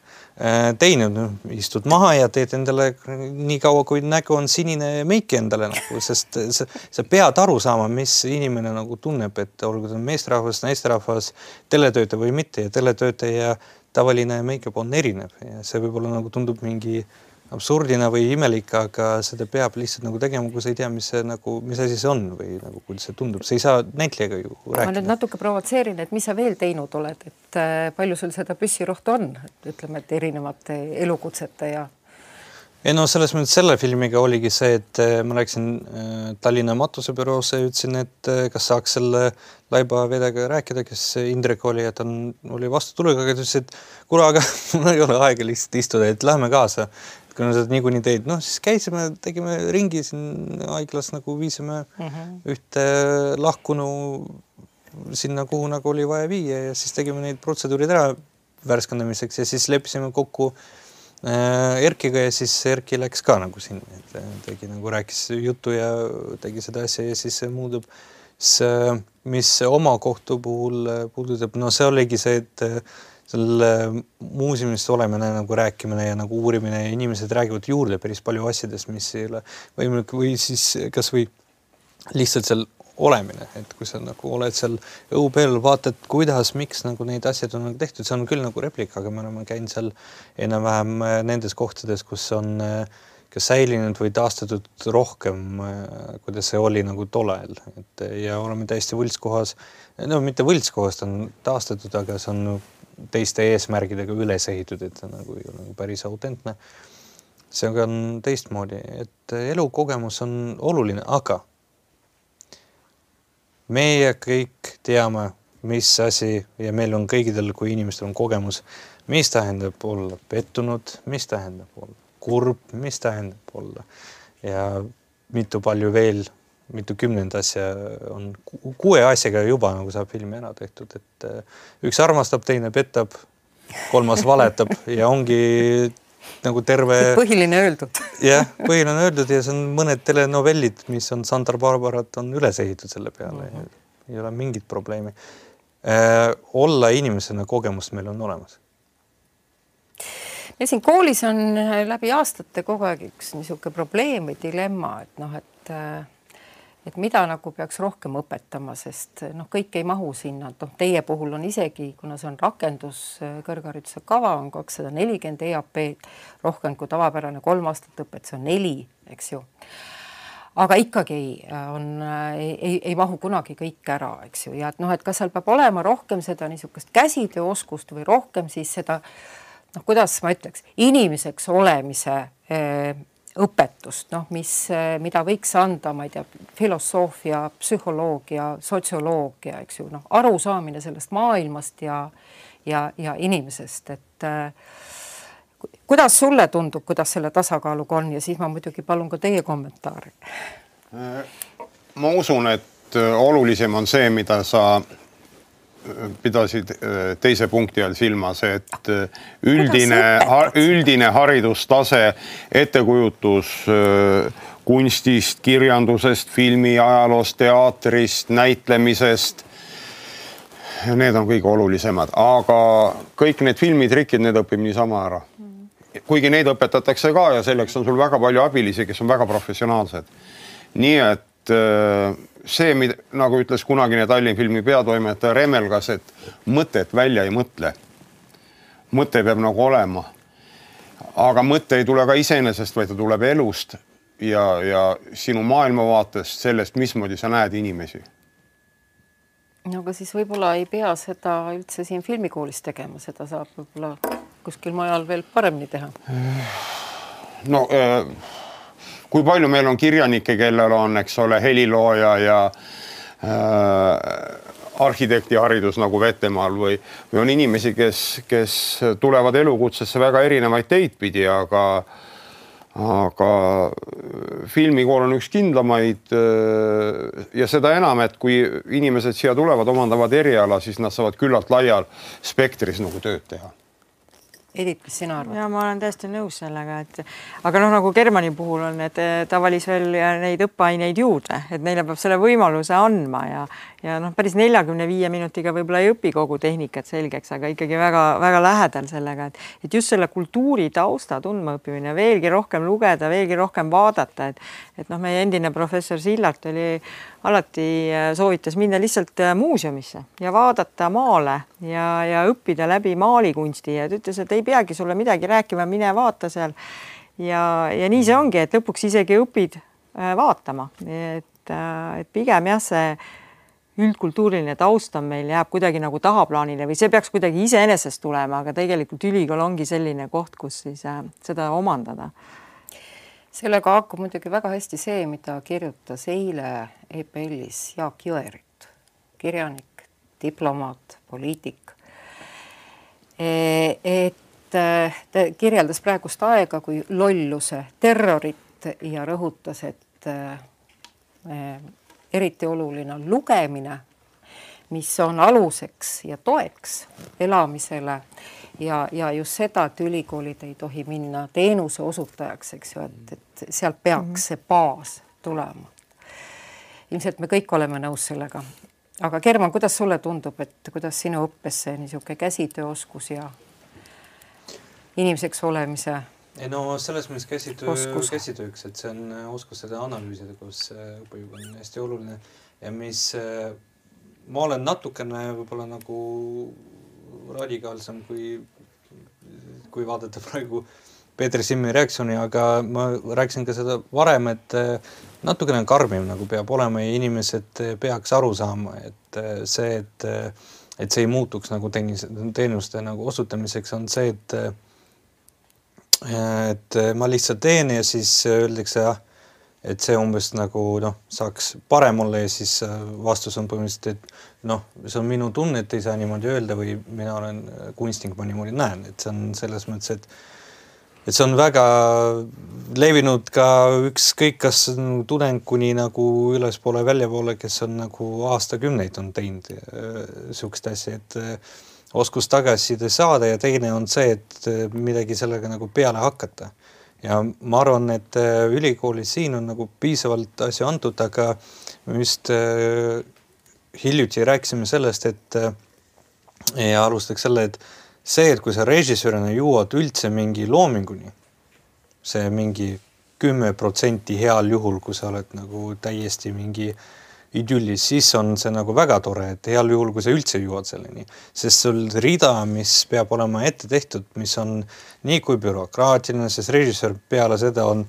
teinud, noh, istud maha ja teed endale nii kaua, kui nägu on sinine meiki endale nagu, sest sa, sa pead aru saama, mis inimene nagu tunneb, et olgu ta meesterahvas, naisterahvas, teletöötaja või mitte ja teletöötaja tavaline make-up on erinev. Ja see võib-olla nagu tundub mingi absurdina või imelik, aga seda peab lihtsalt nagu tegema, kui sa ei tea, mis see nagu, mis asi see on või nagu kuidas see tundub, sa ei saa näitlejaga ju ma nüüd rääkida. natuke provotseerin, et mis sa veel teinud oled, et äh, palju sul seda püssirohtu on, ütleme, et erinevate elukutsete ja ei no selles mõttes selle filmiga oligi see, et eh, ma läksin eh, Tallinna matusebüroosse ja ütlesin, et kas saaks selle laibavedajaga rääkida, kes Indrek oli, et on, oli vastutulega, aga ta ütles, et kuule, aga mul ei ole aega lihtsalt istuda, et lähme kaasa. Kuna sa niikuinii teed, noh siis käisime, tegime ringi siin haiglas nagu viisime mm -hmm. ühte lahkunu sinna, kuhu nagu oli vaja viia ja siis tegime neid protseduurid ära värskendamiseks ja siis leppisime kokku äh, Erkiga ja siis Erki läks ka nagu sinna, et äh, tegi nagu rääkis juttu ja tegi seda asja ja siis see muutub. siis mis oma kohtu puhul puudutab, no see oligi see, et äh, selle muuseumist olemine nagu rääkimine ja nagu uurimine ja inimesed räägivad juurde päris palju asjadest, mis ei ole võimalik või siis kasvõi lihtsalt seal olemine, et kui sa nagu oled seal õu peal, vaatad, kuidas, miks nagu neid asjad on nagu tehtud, see on küll nagu replika, aga me oleme käinud seal enam-vähem äh, nendes kohtades, kus on äh, kas säilinud või taastatud rohkem, äh, kuidas see oli nagu tol ajal, et ja oleme täiesti võltskohas, no mitte võltskohas, ta on taastatud, aga see on teiste eesmärgidega üles ehitatud, et ta nagu ei ole nagu päris autentne. see on teistmoodi, et elukogemus on oluline, aga meie kõik teame, mis asi ja meil on kõigil, kui inimestel on kogemus, mis tähendab olla pettunud, mis tähendab olla kurb, mis tähendab olla ja mitu palju veel, mitukümmend asja on ku- kuue asjaga juba nagu saab filmi ära tehtud, et äh, üks armastab, teine petab, kolmas valetab ja ongi nagu terve. põhiline öeldud. jah, põhiline öeldud ja see on mõned telenovellid, mis on Santa Barbarat on üles ehitatud selle peale mm. -hmm. ei ole mingit probleemi äh,. olla inimesena kogemust meil on olemas ja siin koolis on läbi aastate kogu aeg üks niisugune probleem või dilemma, et noh, et et mida nagu peaks rohkem õpetama, sest noh, kõik ei mahu sinna, et noh, teie puhul on isegi, kuna see on rakendus kõrghariduse kava on kakssada nelikümmend EAP-d rohkem kui tavapärane kolm aastat õpet, see on neli, eks ju. Aga ikkagi on, ei, ei, ei mahu kunagi kõik ära, eks ju, ja et noh, et kas seal peab olema rohkem seda niisugust käsitööoskust või rohkem siis seda noh, kuidas ma ütleks, inimeseks olemise õpetust, noh, mis, mida võiks anda, ma ei tea, filosoofia, psühholoogia, sotsioloogia, eks ju, noh, arusaamine sellest maailmast ja ja, ja inimesest, et äh, kuidas sulle tundub, kuidas selle tasakaaluga on ja siis ma muidugi palun ka teie kommentaari. ma usun, et olulisem on see, mida sa pidasid äh, teise punkti all silmas, et äh, üldine, üldine haridustase, ettekujutus äh, kunstist, kirjandusest, filmi, ajaloost, teatrist, näitlemisest. Need on kõige olulisemad, aga kõik need filmitrikid, need õpib niisama ära. kuigi neid õpetatakse ka ja selleks on sul väga palju abilisi, kes on väga professionaalsed. nii et see, nagu ütles kunagine Tallinna filmi peatoimetaja Remelgas, et mõtet välja ei mõtle. mõte peab nagu olema. aga mõte ei tule ka iseenesest, vaid ta tuleb elust ja, ja sinu maailmavaatest, sellest, mismoodi sa näed inimesi. no aga siis võib-olla ei pea seda üldse siin filmikoolis tegema, seda saab võib-olla kuskil mujal veel paremini teha. no äh, kui palju meil on kirjanikke, kellel on, eks ole, helilooja ja äh, arhitekti haridus nagu Vettemaal või, või on inimesi, kes, kes tulevad elukutsesse väga erinevaid teid pidi, aga aga filmikool on üks kindlamaid äh, ja seda enam, et kui inimesed siia tulevad, omandavad eriala, siis nad saavad küllalt laial spektris nagu tööd teha Edith, mis sina arvad? ja ma olen täiesti nõus sellega, et aga noh, nagu Germani puhul on, et ta valis veel neid õppeaineid juurde, et neile peab selle võimaluse andma ja ja noh, päris neljakümne viie minutiga võib-olla ei õpi kogu tehnikat selgeks, aga ikkagi väga-väga lähedal sellega, et et just selle kultuuri tausta tundmaõppimine, veelgi rohkem lugeda, veelgi rohkem vaadata, et et noh, meie endine professor Sillart oli alati äh, soovitas minna lihtsalt äh, muuseumisse ja vaadata maale ja, ja õppida läbi maalikunsti ja ta ütles, et ei peagi sulle midagi rääkima, mine vaata seal. ja, ja nii see ongi, et lõpuks isegi õpid äh, vaatama, et, et pigem jah, see üldkultuuriline taust on meil, jääb kuidagi nagu tahaplaanile või see peaks kuidagi iseenesest tulema, aga tegelikult ülikool ongi selline koht, kus siis äh, seda omandada. Sellega haakub muidugi väga hästi see, mida kirjutas eile EPL-is Jaak Jõerit, kirjanik, diplomaat, poliitik. E, et äh, ta kirjeldas praegust aega kui lolluse terrorit ja rõhutas, et äh, eriti oluline on lugemine, mis on aluseks ja toeks elamisele ja, ja just seda, et ülikoolid ei tohi minna teenuse osutajaks, eks ju, et, et sealt peaks -hmm. see baas tulema. ilmselt me kõik oleme nõus sellega. aga German, kuidas sulle tundub, et kuidas sinu õppes see niisugune käsitööoskus ja inimeseks olemise ei no selles mõttes käsitöö, käsitööks, et see on äh, oskus seda analüüsida, kus äh, õppejõud on hästi oluline ja mis äh, ma olen natukene võib-olla nagu radikaalsem kui, kui vaadata praegu Peeter Simmi reaktsiooni, aga ma rääkisin ka seda varem, et natukene karmim nagu peab olema ja inimesed peaks aru saama, et see, et, et see ei muutuks nagu teenuse, teenuste nagu osutamiseks, on see, et et eh, ma lihtsalt teen ja siis öeldakse jah, et see umbes nagu noh, saaks parem olla ja siis äh, vastus on põhimõtteliselt, et noh, see on minu tunne, et ei saa niimoodi öelda või mina olen kunstnik, ma niimoodi näen, et see on selles mõttes, et et see on väga levinud ka ükskõik, kas tudeng kuni nagu ülespoole, väljapoole, kes on nagu aastakümneid on teinud niisugust äh, asja, et oskus tagasiside saada ja teine on see, et äh, midagi sellega nagu peale hakata. Ja ma arvan, et äh, ülikoolis siin on nagu piisavalt asju antud, aga me vist äh, hiljuti rääkisime sellest, et äh, ja alustaks selle, et see, et kui sa režissöörina jõuad üldse mingi loominguni, see mingi kümme protsenti heal juhul, kui sa oled nagu täiesti mingi idüllis, siis on see nagu väga tore, et heal juhul, kui sa üldse jõuad selleni, sest sul rida, mis peab olema ette tehtud, mis on nii kui bürokraatiline, sest režissöör peale seda on,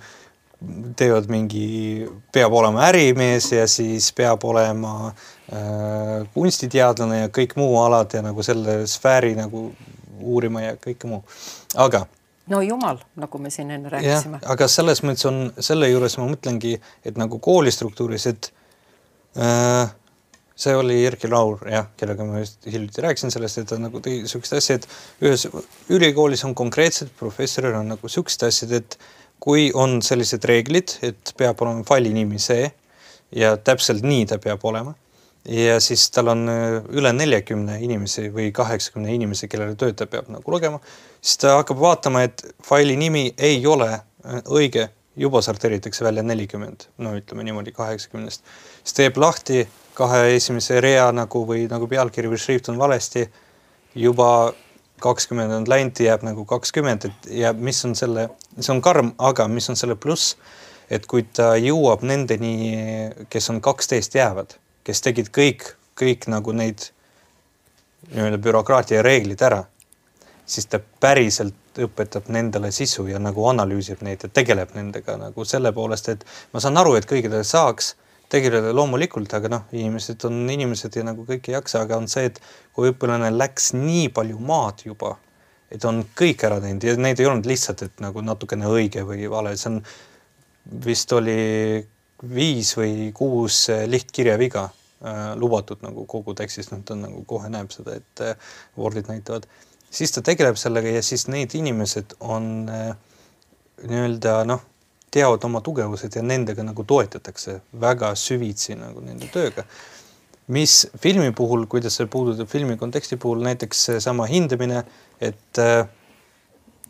teevad mingi, peab olema ärimees ja siis peab olema äh, kunstiteadlane ja kõik muu alad ja nagu selle sfääri nagu uurima ja kõike muu, aga no jumal, nagu me siin enne rääkisime. aga selles mõttes on, selle juures ma mõtlengi, et nagu koolistruktuuris, et see oli Erki Laur jah, kellega ma just hiljuti rääkisin sellest, et ta nagu tõi siukest asja, et ühes ülikoolis on konkreetsed professoril on nagu siuksed asjad, et kui on sellised reeglid, et peab olema faili nimi see ja täpselt nii ta peab olema ja siis tal on äh, üle neljakümne inimese või kaheksakümne inimese, kellele töötaja peab nagu lugema, siis ta hakkab vaatama, et faili nimi ei ole äh, õige, juba sorteeritakse välja nelikümmend, no ütleme niimoodi kaheksakümnest, siis teeb lahti kahe esimese rea nagu või nagu pealkiri või šrift on valesti, juba kakskümmend on läinud, jääb nagu kakskümmend, et ja mis on selle, see on karm, aga mis on selle pluss, et kui ta jõuab nendeni, kes on kaksteist jäävad kes tegid kõik, kõik nagu neid nii-öelda bürokraatia reeglid ära, siis ta päriselt õpetab nendele sisu ja nagu analüüsib neid ja tegeleb nendega nagu selle poolest, et ma saan aru, et kõigile saaks tegeleda loomulikult, aga noh, inimesed on inimesed ja nagu kõik ei jaksa, aga on see, et kui õpilane läks nii palju maad juba, et on kõik ära teinud ja neid ei olnud lihtsalt, et nagu natukene õige või vale, see on vist oli viis või kuus lihtkirjaviga äh, lubatud nagu kogu tekstis, noh, ta nagu kohe näeb seda, et äh, Wordid näitavad. siis ta tegeleb sellega ja siis need inimesed on äh, nii-öelda noh, teavad oma tugevused ja nendega nagu toetatakse väga süvitsi nagu nende tööga. mis filmi puhul, kuidas see puudutab filmi konteksti puhul, näiteks seesama hindamine, et äh,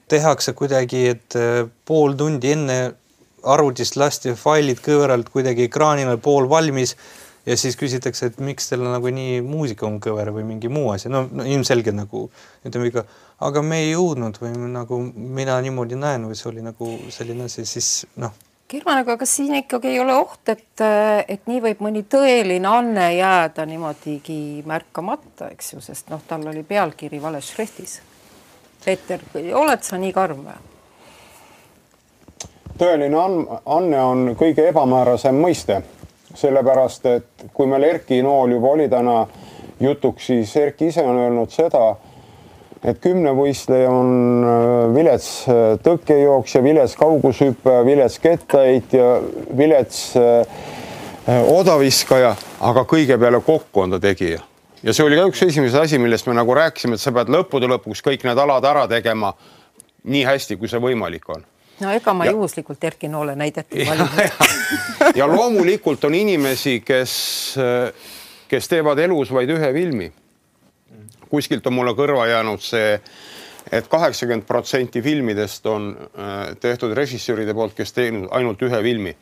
tehakse kuidagi, et äh, pool tundi enne arvutist lasti failid kõveralt kuidagi ekraanile pool valmis ja siis küsitakse, et miks teil nagu nii muusika on kõver või mingi muu asi, no, no ilmselge nagu ütleme ikka, aga me ei jõudnud või nagu mina niimoodi näen või see oli nagu selline asi, siis noh. Kirman, aga kas siin ikkagi ei ole oht, et, et nii võib mõni tõeline anne jääda niimoodigi märkamata, eks ju, sest noh, tal oli pealkiri vales šriftis. Peeter, oled sa nii karm või? tõeline anne on kõige ebamäärasem mõiste, sellepärast et kui meil Erki Nool juba oli täna jutuks, siis Erki ise on öelnud seda, et kümnevõistleja on äh, vilets äh, tõkkejooksja, vilets kaugushüppaja, vilets kettaheitja, vilets äh, odaviskaja, aga kõige peale kokku on ta tegija. ja see oli ka üks esimesi asi, millest me nagu rääkisime, et sa pead lõppude lõpuks kõik need alad ära tegema nii hästi, kui see võimalik on no ega ma ja... juhuslikult Erki Noole näidet ei valinud. ja loomulikult on inimesi, kes, kes teevad elus vaid ühe filmi. Kuskilt on mulle kõrva jäänud see et, et kaheksakümmend protsenti filmidest on äh, tehtud režissööride poolt, kes teinud ainult ühe filmi.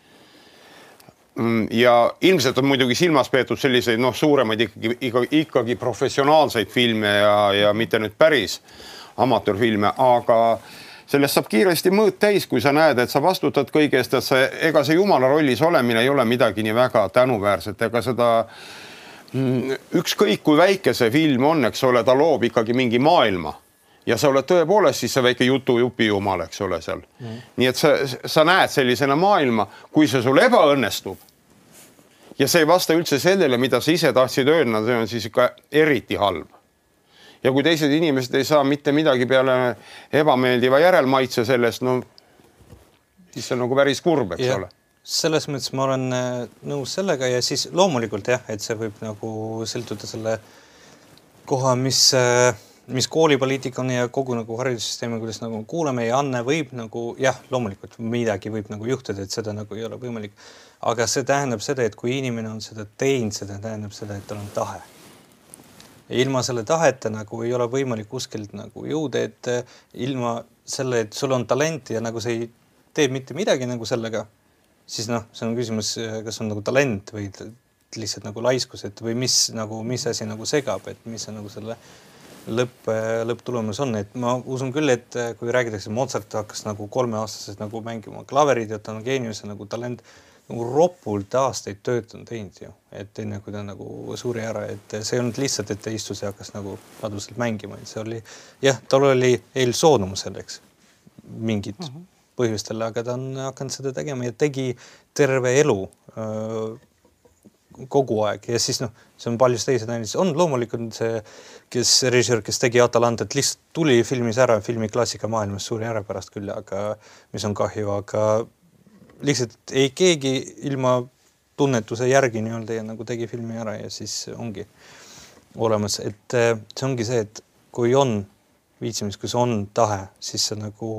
Mm, ja ilmselt on muidugi silmas peetud selliseid noh, suuremaid ikkagi, ikkagi, ikkagi professionaalseid filme ja, ja mitte nüüd päris amatöörfilme, aga sellest saab kiiresti mõõt täis, kui sa näed, et sa vastutad kõige eest, et see, ega see jumala rollis olemine ei ole midagi nii väga tänuväärset, ega seda mm, ükskõik kui väike see film on, eks ole, ta loob ikkagi mingi maailma. Ja sa oled tõepoolest siis see väike jutujupi jumal, eks ole, seal. Mm.. nii et sa, sa näed sellisena maailma, kui see sul ebaõnnestub. Ja see ei vasta üldse sellele, mida sa ise tahtsid öelda, see on siis ikka eriti halb. Ja kui teised inimesed ei saa mitte midagi peale ebameeldiva järelmaitse sellest, no siis see on nagu päris kurb, eks ja. ole selles mõttes ma olen äh, nõus sellega ja siis loomulikult jah, et see võib nagu sõltuda selle koha, mis, äh, mis koolipoliitika on ja kogu nagu haridussüsteemi, kuidas nagu kuulame ja Anne võib nagu jah, loomulikult midagi võib nagu juhtuda, et seda nagu ei ole võimalik. aga see tähendab seda, et kui inimene on seda teinud, seda tähendab seda, et tal on tahe ilma selle taheta nagu ei ole võimalik kuskilt nagu jõuda, et äh, ilma selle, et sul on talent ja nagu sa ei tee mitte midagi nagu sellega, siis noh, see on küsimus, kas on nagu talent või lihtsalt nagu laiskus, et või mis nagu, mis asi nagu segab, et mis on nagu selle lõpp, lõpptulemus on, et ma usun küll, et kui räägitakse, Mozart hakkas nagu kolmeaastaselt nagu mängima klaverit ja ta on geenius ja nagu talent nagu ropult aastaid töötanud, teinud ju, et enne kui ta nagu suri ära, et see ei olnud lihtsalt, et ta istus ja hakkas nagu laduselt mängima, et see oli jah, tal oli eelsoodumus selleks mingid mm -hmm. Põhjustel, aga ta on hakanud seda tegema ja tegi terve elu öö, kogu aeg. Ja siis noh, see on paljus teised näides, on loomulikult see, kes režissöör, kes tegi Atalantat, lihtsalt tuli filmis ära, filmi klassikamaailmas suri ära pärast küll, aga mis on kahju, aga lihtsalt ei keegi ilma tunnetuse järgi nii-öelda ja nagu tegi filmi ära ja siis ongi olemas, et äh, see ongi see, et kui on viitsimist, kui on tahe, siis sa nagu,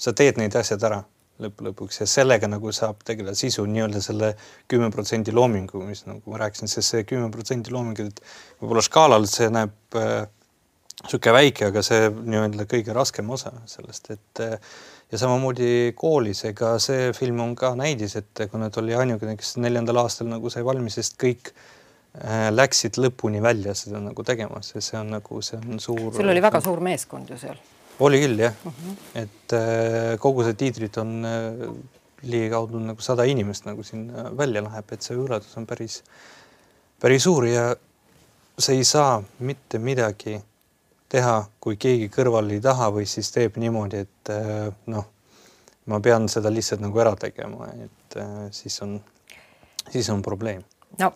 sa teed neid asjad ära lõpp lõpuks ja sellega nagu saab tegeleda sisu nii-öelda selle kümme protsenti loomingu, mis nagu ma rääkisin, sest see kümme protsenti looming, et võib-olla skaalal see näeb niisugune äh, väike, aga see nii-öelda kõige raskem osa sellest, et äh, ja samamoodi koolis, ega see film on ka näidis, et kuna ta oli ainukene, kes neljandal aastal nagu sai valmis, sest kõik äh, läksid lõpuni välja seda nagu tegema, sest see on nagu, see on suur. sul oli väga suur meeskond ju seal. Oli küll jah uh, -huh. et äh, kogu see tiitrit on äh, ligikaudu nagu sada inimest nagu sinna välja läheb, et see ületus on päris, päris suur ja sa ei saa mitte midagi teha, kui keegi kõrval ei taha või siis teeb niimoodi, et äh, noh, ma pean seda lihtsalt nagu ära tegema, et äh, siis on, siis on probleem. no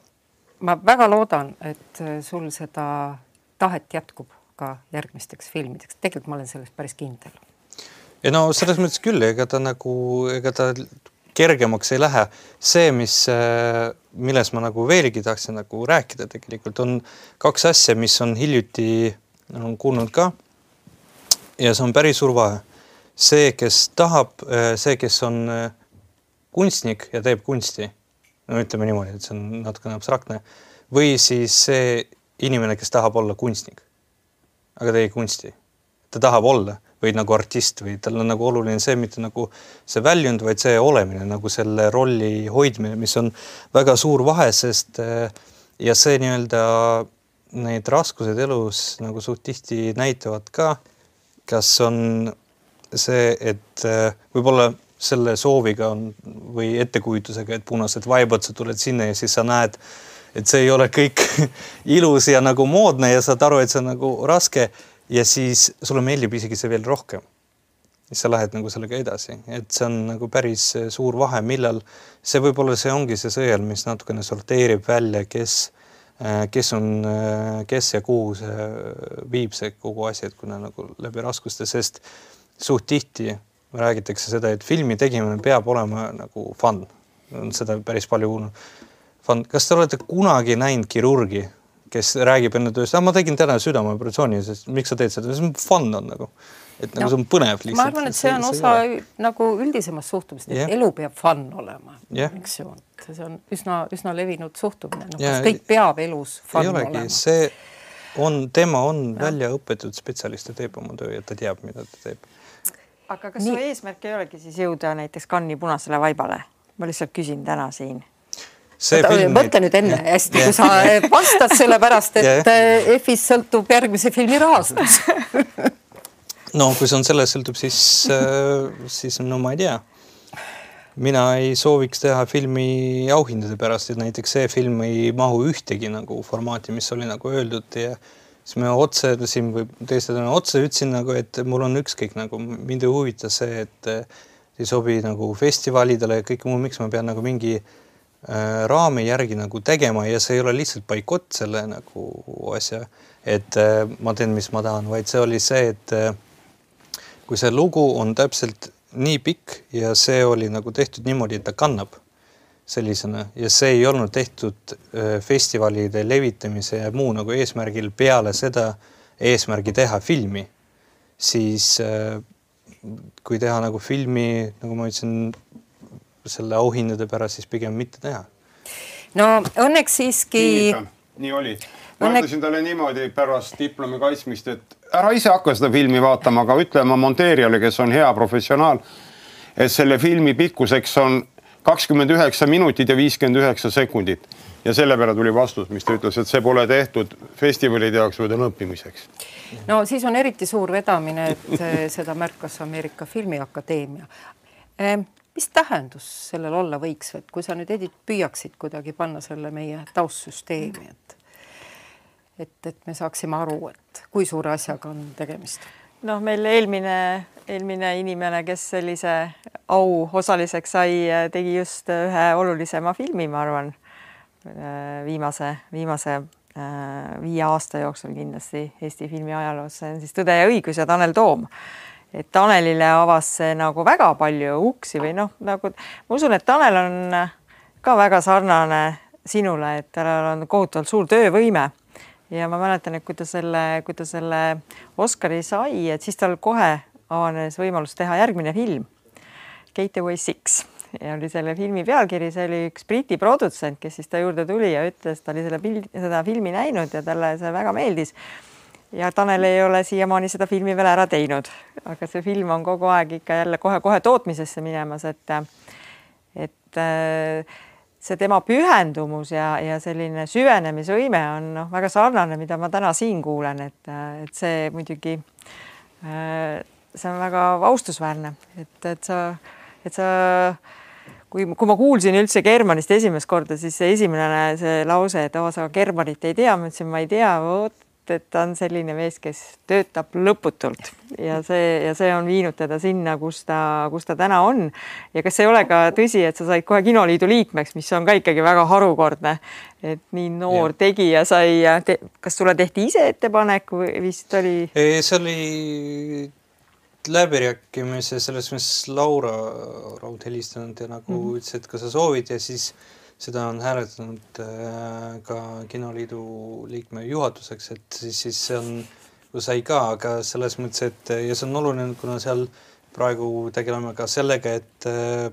ma väga loodan, et äh, sul seda tahet jätkub ka järgmisteks filmideks, tegelikult ma olen selles päris kindel. ja no selles mõttes küll, ega ta nagu, ega ta kergemaks ei lähe. see, mis, milles ma nagu veelgi tahtsin nagu rääkida tegelikult on kaks asja, mis on hiljuti on kuulnud ka. ja see on päris suur vahe. see, kes tahab, äh, see, kes on äh, kunstnik ja teeb kunsti, no ütleme niimoodi, et see on natukene abstraktne, või siis see inimene, kes tahab olla kunstnik, aga tegi kunsti. ta tahab olla või nagu artist või tal on nagu oluline see, mitte nagu see väljund, vaid see olemine nagu selle rolli hoidmine, mis on väga suur vahe, sest äh, ja see nii-öelda need raskused elus nagu suht tihti näitavad ka, kas on see, et äh, võib-olla selle sooviga on või ettekujutusega, et punased vaibad, sa tuled sinna ja siis sa näed, et see ei ole kõik ilus ja nagu moodne ja saad aru, et see on nagu raske ja siis sulle meeldib isegi see veel rohkem. siis sa lähed nagu sellega edasi, et see on nagu päris suur vahe, millal see võib-olla see ongi see sõel, mis natukene sorteerib välja, kes kes on, kes ja kuhu see viib see kogu asi, et kuna nagu läbi raskuste, sest suht tihti räägitakse seda, et filmi tegemine peab olema nagu fun. on seda päris palju kuulnud. Fun, kas te olete kunagi näinud kirurgi, kes räägib enne tööst, ah ma tegin täna südameoperatsiooni, sest miks sa teed seda, see on fun on nagu et nagu no, see on põnev lihtsalt. ma arvan, et see on osa nagu üldisemast suhtumist, et yeah. elu peab fun olema yeah., eks ju, see on üsna-üsna levinud suhtumine, noh yeah. kas kõik peab elus fun ei olegi, olema? see on, tema on ja. välja õpetatud spetsialist ja teeb oma töö ja ta teab, mida ta teeb. aga kas Nii. su eesmärk ei olegi siis jõuda näiteks Cannes'i punasele vaibale? ma lihtsalt küsin täna siin mõtle nüüd enne ja, hästi, kui sa vastad, sellepärast et EF-ist sõltub järgmise filmi rahastus no kui see on sellest sõltub, siis äh,, siis no ma ei tea. mina ei sooviks teha filmi auhindade pärast, et näiteks see film ei mahu ühtegi nagu formaati, mis oli nagu öeldud ja siis me otse siin või teised on otse ütlesin nagu, et mul on ükskõik nagu mind ei huvita see, et ei sobi nagu festivalidele ja kõik muu, miks ma pean nagu mingi äh, raami järgi nagu tegema ja see ei ole lihtsalt boikott selle nagu asja, et äh, ma teen, mis ma tahan, vaid see oli see, et äh, kui see lugu on täpselt nii pikk ja see oli nagu tehtud niimoodi, et ta kannab sellisena ja see ei olnud tehtud äh, festivalide levitamise ja muu nagu eesmärgil peale seda eesmärgi teha filmi, siis äh, kui teha nagu filmi, nagu ma ütlesin, selle auhindade pärast, siis pigem mitte teha. no õnneks siiski. nii oli ma Õnne- ütlesin talle niimoodi pärast diplomi kaitsmist, et ära ise hakka seda filmi vaatama, aga ütle oma monteerijale, kes on hea professionaal, et selle filmi pikkuseks on kakskümmend üheksa minutit ja viiskümmend üheksa sekundit. ja selle peale tuli vastus, mis ta ütles, et see pole tehtud festivalide jaoks, vaid on õppimiseks. no siis on eriti suur vedamine, et eh, seda märkas Ameerika Filmiakadeemia. Mis tähendus sellel olla võiks, et kui sa nüüd Edith püüaksid kuidagi panna selle meie taustsüsteemi, et et, et me saaksime aru, et kui suure asjaga on tegemist. Noh, meil eelmine, eelmine inimene, kes sellise au osaliseks sai, tegi just ühe olulisema filmi, ma arvan, viimase, viimase äh, viie aasta jooksul kindlasti Eesti filmi ajaloos, see on siis Tõde ja õigus ja Tanel Toom. Et Tanelile avas see nagu väga palju uksi või noh, nagu ma usun, et Tanel on ka väga sarnane sinule, et tal on kohutavalt suur töövõime ja ma mäletan, et kui ta selle, kui ta selle Oscari sai, et siis tal kohe avanes võimalus teha järgmine film, Gateway Six ja oli selle filmi pealkiri, see oli üks Briti produtsent, kes siis ta juurde tuli ja ütles, ta oli selle pildi, seda filmi näinud ja talle see väga meeldis. Ja Tanel ei ole siiamaani seda filmi veel ära teinud, aga see film on kogu aeg ikka jälle kohe-kohe tootmisesse minemas, et et see tema pühendumus ja, ja selline süvenemisvõime on noh, väga sarnane, mida ma täna siin kuulen, et, et see muidugi, see on väga austusväärne, et, et sa, et sa, kui, kui ma kuulsin üldse Germanist esimest korda, siis see esimene see lause, et oo, sa Germanit ei tea, ma ütlesin, ma ei tea, vot et ta on selline mees, kes töötab lõputult ja see ja see on viinud teda sinna, kus ta, kus ta täna on. ja kas ei ole ka tõsi, et sa said kohe kinoliidu liikmeks, mis on ka ikkagi väga harukordne, et nii noor ja. tegija sai te,, kas sulle tehti ise ettepanek või vist oli? see oli läbirääkimise selles mõttes Laura Raud helistanud ja nagu mm -hmm. ütles, et kas sa soovid ja siis seda on hääletanud äh, ka Kinoliidu liikme juhatuseks, et siis, siis see on, sai ka, aga selles mõttes, et ja see on oluline, kuna seal praegu tegeleme ka sellega, et äh,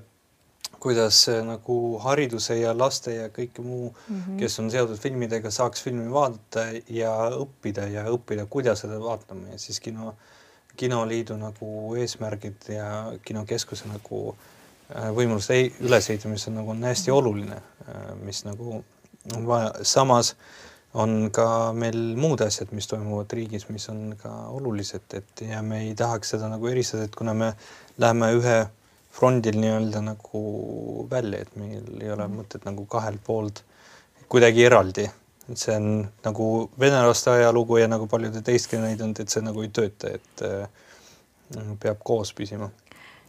kuidas äh, nagu hariduse ja laste ja kõike muu mm, -hmm. kes on seotud filmidega, saaks filmi vaadata ja õppida ja õppida, kuidas seda vaatama ja siis kino, kinoliidu nagu eesmärgid ja kinokeskuse nagu võimaluste ülesehitamine on nagu on hästi oluline, mis nagu on vaja, samas on ka meil muud asjad, mis toimuvad riigis, mis on ka olulised, et ja me ei tahaks seda nagu eristada, et kuna me läheme ühe frondil nii-öelda nagu välja, et meil ei ole mõtet nagu kahelt poolt kuidagi eraldi, et see on nagu venelaste ajalugu ja nagu paljude teistki näidanud, et see nagu ei tööta, et äh, peab koos püsima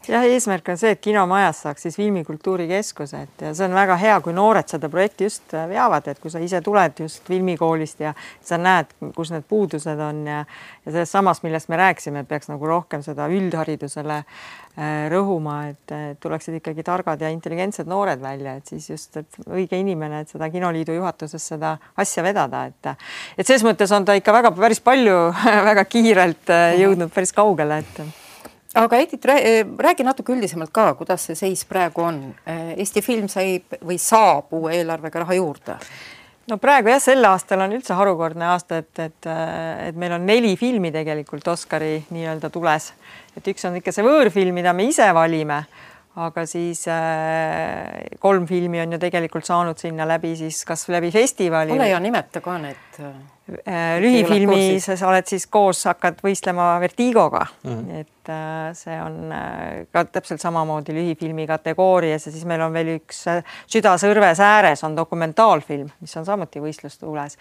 jah, eesmärk on see, et kinomajas saaks siis filmikultuurikeskuse, et ja see on väga hea, kui noored seda projekti just veavad, et kui sa ise tuled just filmikoolist ja sa näed, kus need puudused on ja ja sellest samast, millest me rääkisime, et peaks nagu rohkem seda üldharidusele äh, rõhuma, et tuleksid ikkagi targad ja intelligentsed noored välja, et siis just, et õige inimene, et seda kinoliidu juhatuses seda asja vedada, et et selles mõttes on ta ikka väga päris palju väga kiirelt äh, jõudnud päris kaugele, et aga Edith, räägi natuke üldisemalt ka, kuidas see seis praegu on. Eesti film sai või saab uue eelarvega raha juurde? no praegu jah, sel aastal on üldse harukordne aasta, et, et, et meil on neli filmi tegelikult Oscari nii-öelda tules, et üks on ikka see võõrfilm, mida me ise valime, aga siis äh, kolm filmi on ju tegelikult saanud sinna läbi siis kas läbi festivali. ole hea, nimeta ka need Äh, lühifilmi sa oled siis koos, hakkad võistlema Vertigoga mm, -hmm. et äh, see on äh, ka täpselt samamoodi lühifilmi kategoorias ja siis meil on veel üks Süda sõrves ääres on dokumentaalfilm, mis on samuti võistlustuules.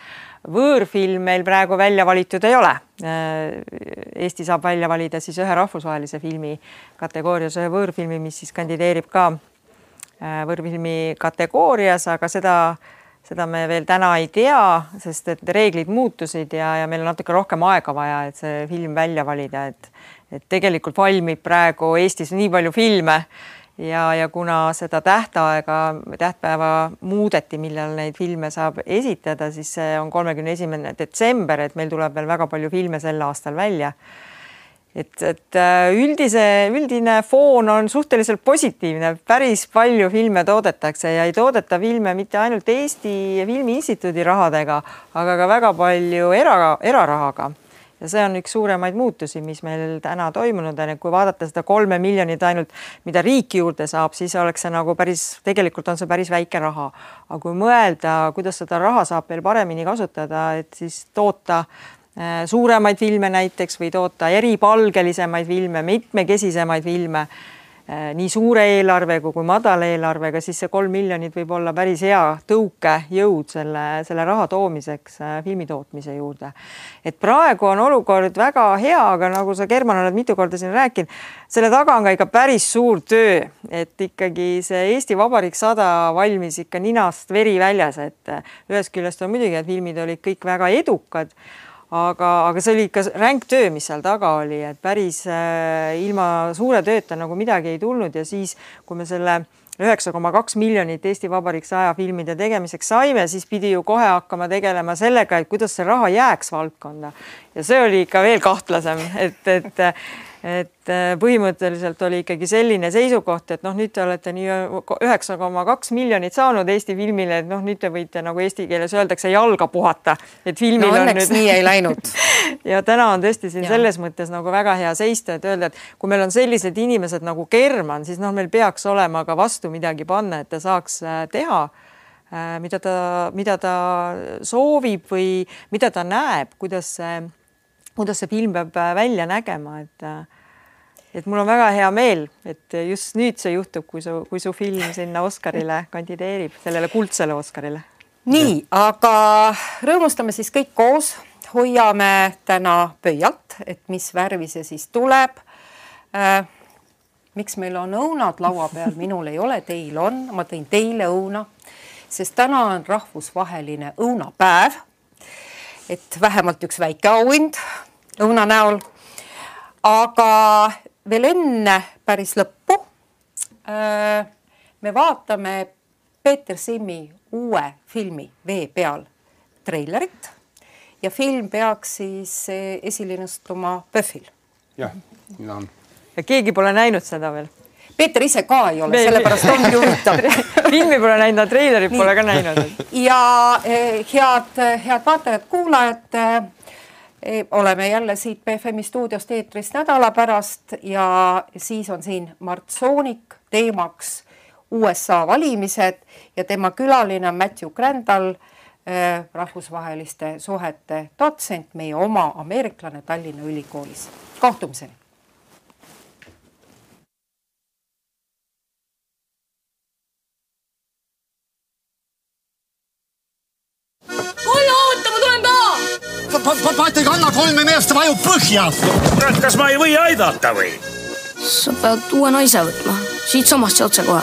võõrfilm meil praegu välja valitud ei ole. Eesti saab välja valida siis ühe rahvusvahelise filmi kategoorias ühe võõrfilmi, mis siis kandideerib ka võõrfilmi kategoorias, aga seda seda me veel täna ei tea, sest et reeglid muutusid ja, ja meil on natuke rohkem aega vaja, et see film välja valida, et et tegelikult valmib praegu Eestis nii palju filme ja, ja kuna seda tähtaega, tähtpäeva muudeti, millal neid filme saab esitada, siis see on kolmekümne esimene detsember, et meil tuleb veel väga palju filme sel aastal välja. Et, et äh, üldise, üldine foon on suhteliselt positiivne, päris palju filme toodetakse ja ei toodeta filme mitte ainult Eesti Filmi Instituudi rahadega, aga ka väga palju era, erarahaga. Ja see on üks suuremaid muutusi, mis meil täna toimunud on, et kui vaadata seda kolme miljonit ainult, mida riik juurde saab, siis oleks see nagu päris, tegelikult on see päris väike raha. aga kui mõelda, kuidas seda raha saab veel paremini kasutada, et siis toota Äh, suuremaid filme näiteks või toota eripalgelisemaid filme, mitmekesisemaid filme äh, nii suure eelarvega kui madala eelarvega, siis see kolm miljonit võib olla päris hea tõukejõud selle, selle raha toomiseks äh, filmi tootmise juurde. et praegu on olukord väga hea, aga nagu sa, German, oled mitu korda siin rääkinud, selle taga on ka ikka päris suur töö, et ikkagi see Eesti Vabariik sada valmis ikka ninast veri väljas, et ühest küljest on muidugi, et filmid olid kõik väga edukad aga, aga see oli ikka ränk töö, mis seal taga oli, et päris äh, ilma suure tööta nagu midagi ei tulnud ja siis, kui me selle üheksa koma kaks miljonit Eesti Vabariik saja filmide tegemiseks saime, siis pidi ju kohe hakkama tegelema sellega, et kuidas see raha jääks valdkonda. Ja see oli ikka veel kahtlasem, et, et et äh, põhimõtteliselt oli ikkagi selline seisukoht, et noh, nüüd te olete nii üheksa koma kaks miljonit saanud Eesti filmile, et noh, nüüd te võite nagu eesti keeles öeldakse jalga puhata, et filmil no, on nüüd. nii ei läinud ja täna on tõesti siin ja. selles mõttes nagu väga hea seista, et öelda, et kui meil on sellised inimesed nagu German, siis noh, meil peaks olema ka vastu midagi panna, et ta saaks äh, teha äh, mida ta, mida ta soovib või mida ta näeb, kuidas see kuidas see film peab äh, välja nägema, et äh, et mul on väga hea meel, et just nüüd see juhtub, kui su, kui su film sinna Oscarile kandideerib, sellele kuldsele Oscarile. nii, aga rõõmustame siis kõik koos, hoiame täna pöialt, et mis värvi see siis tuleb äh,. miks meil on õunad laua peal, minul ei ole, teil on, ma tõin teile õuna, sest täna on rahvusvaheline õunapäev et vähemalt üks väike auhind õuna näol. aga veel enne päris lõppu äh, me vaatame Peeter Simmi uue filmi Vee peal treilerit ja film peaks siis äh, esilinastuma PÖFFil. jah, nii ta on. ja keegi pole näinud seda veel Peeter ise ka ei ole, sellepärast ongi huvitav filmi pole näinud, treilerit pole ka näinud. ja eh, head, head vaatajad-kuulajad eh,, oleme jälle siit BFM-i stuudiost eetris nädala pärast ja siis on siin Mart Soonik teemaks USA valimised ja tema külaline on Matthew Crandall eh,, rahvusvaheliste suhete dotsent, meie oma ameeriklane Tallinna Ülikoolis. kohtumiseni paat ei kanna kolme meest, vajub põhja. kurat, kas ma ei või aidata või? sa pead uue naise võtma, siitsamast ja otsekohe.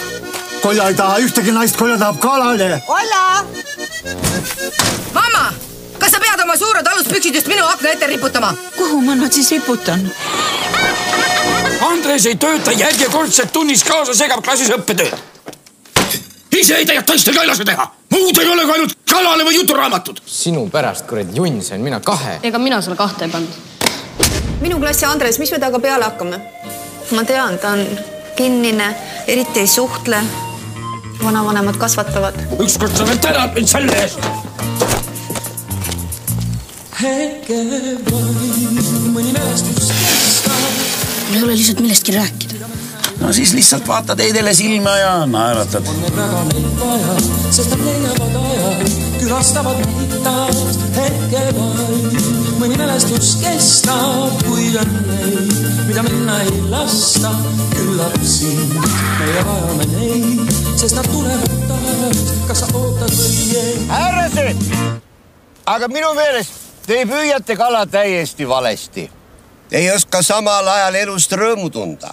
Kolja ei taha ühtegi naist, Kolja tahab kalale. Olla! mamma, kas sa pead oma suured aluspüksid just minu akna ette riputama? kuhu ma nad siis riputan? Andres ei tööta järjekordselt tunnis kaasa, segab klassis õppetööd. Ise ei tea teiste kaelase teha, muud ei ole kui ainult kalale või juturaamatud. sinu pärast, kuradi junn sain mina kahe. ega mina sulle kahte ei pannud. minu klassi Andres, mis me temaga peale hakkame? ma tean, ta on kinnine, eriti ei suhtle. vanavanemad kasvatavad. ükskord sa veel tänad mind selle eest. mul ei ole lihtsalt millestki rääkida no siis lihtsalt vaatad Heidele silma ja naeratad. on need väga neid vaja, sest nad leiavad aja, külastavad meid taas hetke vaid. mõni mälestus kestab, kuid on neid, mida minna ei lasta. küllap siin meie vajame neid, sest nad tulevad taas, kas sa ootad või ei. härrased, aga minu meelest te püüate kala täiesti valesti. Ei oska samal ajal elust rõõmu tunda